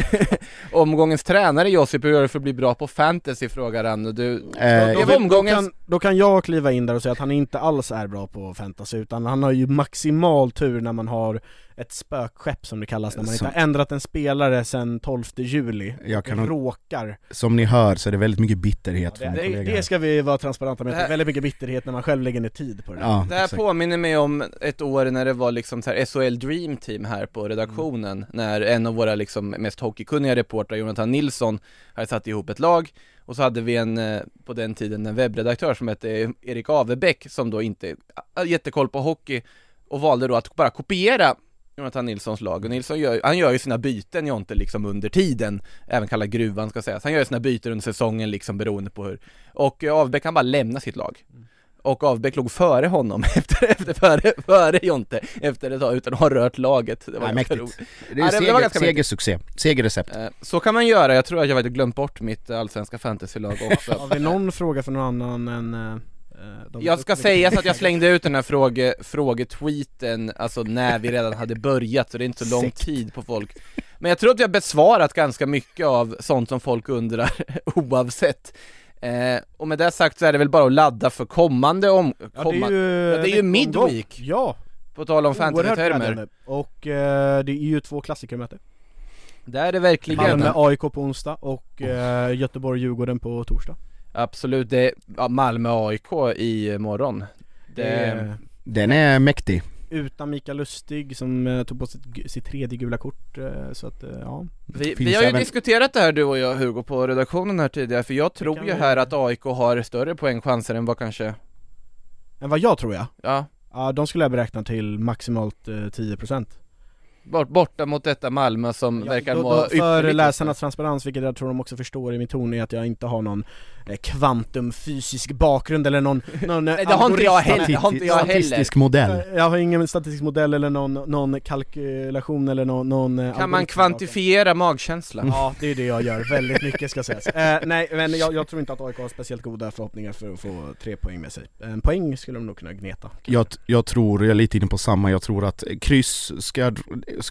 Omgångens tränare Josip, hur gör du för att bli bra på fantasy? frågar han och du... Eh, då, var omgångens... då, kan, då kan jag kliva in där och säga att han inte alls är bra på fantasy utan han har ju maximal tur när man har ett spökskepp som det kallas när man Så- inte har ändrat en spelare sedan 12 juli. Jag kan Råkar Som ni hör så är det väldigt mycket bitterhet det, från det, det ska vi vara transparenta med, Det här- är väldigt mycket bitterhet när man själv lägger ner tid på det. Ja, Det här exakt. påminner mig om ett år när det var liksom så här SHL Dream Team här på redaktionen När en av våra liksom mest hockeykunniga reportrar, Jonathan Nilsson, hade satt ihop ett lag. Och så hade vi en, eh, på den tiden, en webbredaktör som hette Erik Avebäck som då inte hade jättekoll på hockey Och valde då att bara kopiera Jonathan Nilssons lag och Nilsson gör, han gör ju sina byten Jonte liksom under tiden Även kallad gruvan ska sägas, han gör ju sina byten under säsongen liksom beroende på hur Och eh, Avebäck kan bara lämna sitt lag och Avbäck låg före honom efter, efter före, före Jonte efter ett tag utan att ha rört laget. Det var Nej, mäktigt. roligt. Det Ja, är det- det var seger, ganska mäktigt. segersuccé, segerrecept. Eh, Så kan man göra, jag tror att jag har glömt bort mitt allsvenska fantasylag också. Har vi någon fråga för någon annan än eh, Jag ska säga så att jag slängde ut den här fråge, frågetweeten, alltså när vi redan hade börjat, så det är inte så lång tid på folk. Men jag tror att jag besvarat ganska mycket av sånt som folk undrar oavsett. Eh, och med det sagt så är det väl bara att ladda för kommande om... Ja, komma, det är ju, Ja, det är ju midweek. Ja, på tal om fantasytermer. Och eh, det är ju två klassikermöten Det är det verkligen. Malmö AIK på onsdag och eh, Göteborg-Djurgården på torsdag Absolut, det är ja, Malmö AIK i morgon. Det, Eh, Den är mäktig. Utan Mikael Lustig som eh, tog på sitt, sitt tredje gula kort, eh, så att eh, ja. Vi, vi har ju även- diskuterat det här du och jag Hugo på redaktionen här tidigare, för jag tror ju vi- här att AIK har större poängchanser än vad kanske, Men vad jag tror jag, ja, ja de skulle jag beräkna till maximalt eh, 10% bort, borta mot detta Malmö som Ja, verkar då, må då, För ytterligt läsarnas transparens, vilket jag tror de också förstår i min ton, är att jag inte har någon eh, kvantumfysisk bakgrund eller någon, någon eh, Nej, det har inte jag heller, det har inte jag heller. Statistisk modell. Eh, Jag har ingen statistisk modell eller någon, någon kalkylation eller någon, någon eh, Kan man kvantifiera magkänsla? Ja, det är det jag gör, väldigt mycket ska sägas. Eh, nej, men jag, jag tror inte att AIK har speciellt goda förhoppningar för att få tre poäng med sig. En poäng skulle de nog kunna gneta. Jag, jag tror, jag är lite inne på samma, jag tror att kryss ska,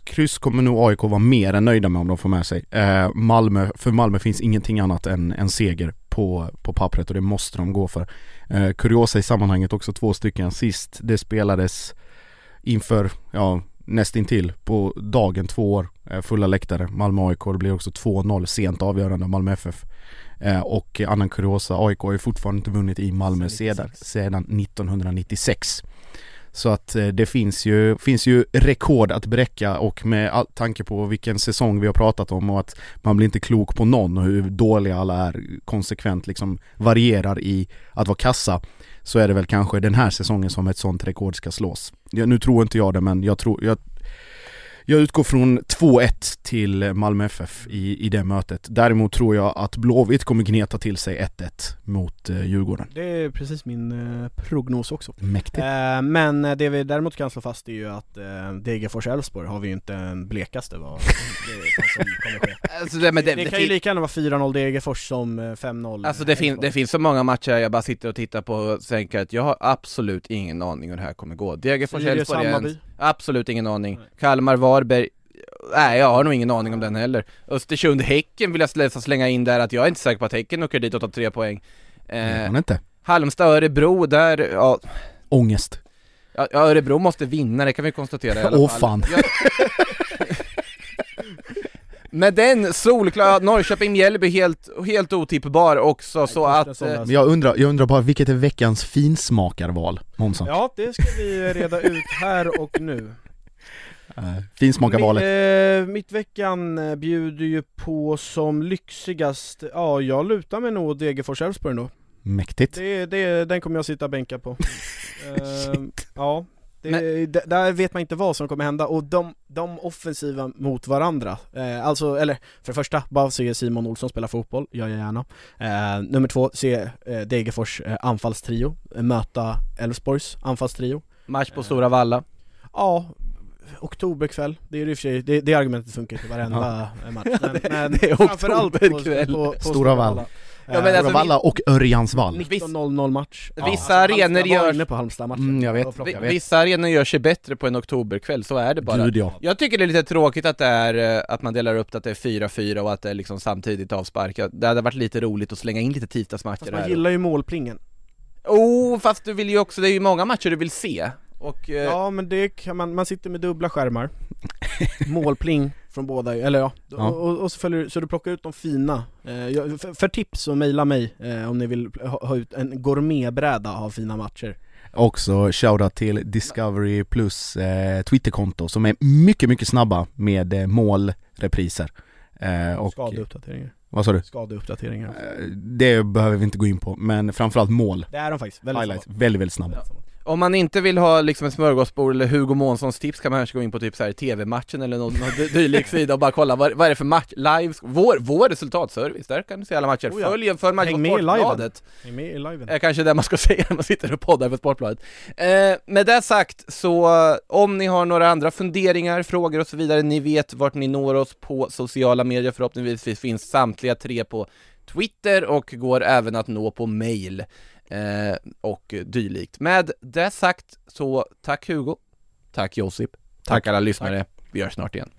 kryss kommer nog AIK vara mer än nöjda med om de får med sig. Eh, Malmö, för Malmö finns ingenting annat än en seger på, på pappret och det måste de gå för. Eh, kuriosa i sammanhanget också två stycken sist, det spelades inför, ja nästintill på dagen två år, eh, fulla läktare, Malmö AIK, det blir också 2-0 sent avgörande av Malmö FF. Eh, och annan kuriosa, AIK har ju fortfarande inte vunnit i Malmö Sedan sedan, 96. sedan 1996. Så att eh, det finns ju, finns ju rekord att bräcka och med all, tanke på vilken säsong vi har pratat om och att man blir inte klok på någon och hur dåliga alla är konsekvent liksom varierar i att vara kassa så är det väl kanske den här säsongen som ett sånt rekord ska slås. Ja, nu tror inte jag det men jag tror, jag, jag utgår från 2-1 till Malmö FF i, i det mötet. Däremot tror jag att Blåvitt kommer gneta till sig 1-1 mot eh, Djurgården. Det är precis min eh, prognos också. Mäktigt. Eh, men eh, det vi däremot kan slå fast är ju att eh, Degerfors-Elfsborg har vi ju inte en blekaste vad det är som kommer ske. Alltså, det, det, Det, det, kan ju lika gärna vara 4-0 Degerfors som eh, 5-0 alltså det, fin, det finns så många matcher jag bara sitter och tittar på och tänker att jag har absolut ingen aning hur det här kommer gå. Degerfors, Sirius Elfsborg är en. Absolut ingen aning. Nej. Kalmar, Varberg, nej jag har nog ingen aning om den heller. Östersund, Häcken vill jag slänga in där att jag är inte säker på att Häcken åker dit och tar tre poäng. Eh, inte. Halmstad, Örebro, där, ja, Ångest. ja, Örebro måste vinna, det kan vi konstatera i alla Åh, fall. fan. Jag... Med den solklara, Norrköping-Mjällby helt, helt otippbar också så att... Eh. Jag undrar, jag undrar bara vilket är veckans finsmakarval, Månsson? Ja, det ska vi reda ut här och nu. Finsmakarvalet. Mi- eh, Mittveckan eh, bjuder ju på som lyxigast, ja jag lutar mig nog åt Degerfors-Elfsborg då. Mäktigt. Det, det, den kommer jag sitta och bänka på. Eh, ja, det, d- där vet man inte vad som kommer hända och de, de offensiva mot varandra, eh, alltså, eller för det första, bara se Simon Olsson spela fotboll, gör jag gärna. Eh, nummer två, se eh, Degerfors eh, anfallstrio, eh, möta Elfsborgs anfallstrio. match på Stora Valla. Ja, oktoberkväll, det är i och för sig, det, det argumentet funkar till varenda match. Men, men Det är framförallt på, oktoberkväll. på, på Stora Valla. Ja, men Eh, alltså, Valla och Örjansvall. 19.00 match. Vissa alltså, arenor gör- inne på Halmstad-matchen. Mm, jag vet. Vissa arenor gör sig bättre på en oktoberkväll, så är det bara. Gud ja. Jag tycker det är lite tråkigt att det är, eh, att man delar upp det att det är 4-4 och att det är liksom samtidigt avsparkat. Det hade varit lite roligt att slänga in lite tisdagsmatcher Fast man här. gillar ju målplingen. Oh, fast du vill ju också, det är ju många matcher du vill se. Och, eh, Ja men det kan man, man sitter med dubbla skärmar Målpling från båda, eller ja, Ja. Och, och så, följer, så du plockar ut de fina eh, för, för tips så mejla mig eh, om ni vill ha, ha ut en gourmetbräda av fina matcher Också shoutout till Discovery Plus eh, Twitterkonto som är mycket, mycket snabba med eh, målrepriser. Eh, och, Skadeuppdateringar, vad sa du? skadeuppdateringar Eh, Det behöver vi inte gå in på, men framförallt mål. Det är de faktiskt, väldigt Highlights, snabba. väldigt, väldigt snabba. Om man inte vill ha liksom ett smörgåsbord eller Hugo Månssons tips kan man kanske gå in på typ så här TV-matchen eller någon, någon dy- dylik sida och bara kolla vad, vad är det för match, live, vår, vår resultatservice, där kan du se alla matcher. Oh ja. Följ en för match Häng på. Sportbladet. Häng med i liven är kanske det man ska säga när man sitter och poddar för Sportbladet. Eh, med det sagt, så eh, om ni har några andra funderingar, frågor och så vidare, ni vet vart ni når oss på sociala medier, förhoppningsvis finns samtliga tre på Twitter och går även att nå på mail eh, och dylikt. Med det sagt, så tack Hugo, tack Josip, tack, alla lyssnare, vi hörs snart igen.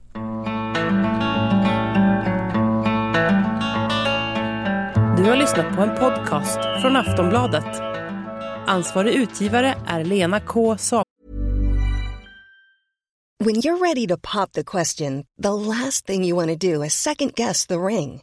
Du har lyssnat på en podcast från Aftonbladet. Ansvarig utgivare är Lena K Samuelsson. When you're ready to pop the question, the last thing you want to do is second guess the ring.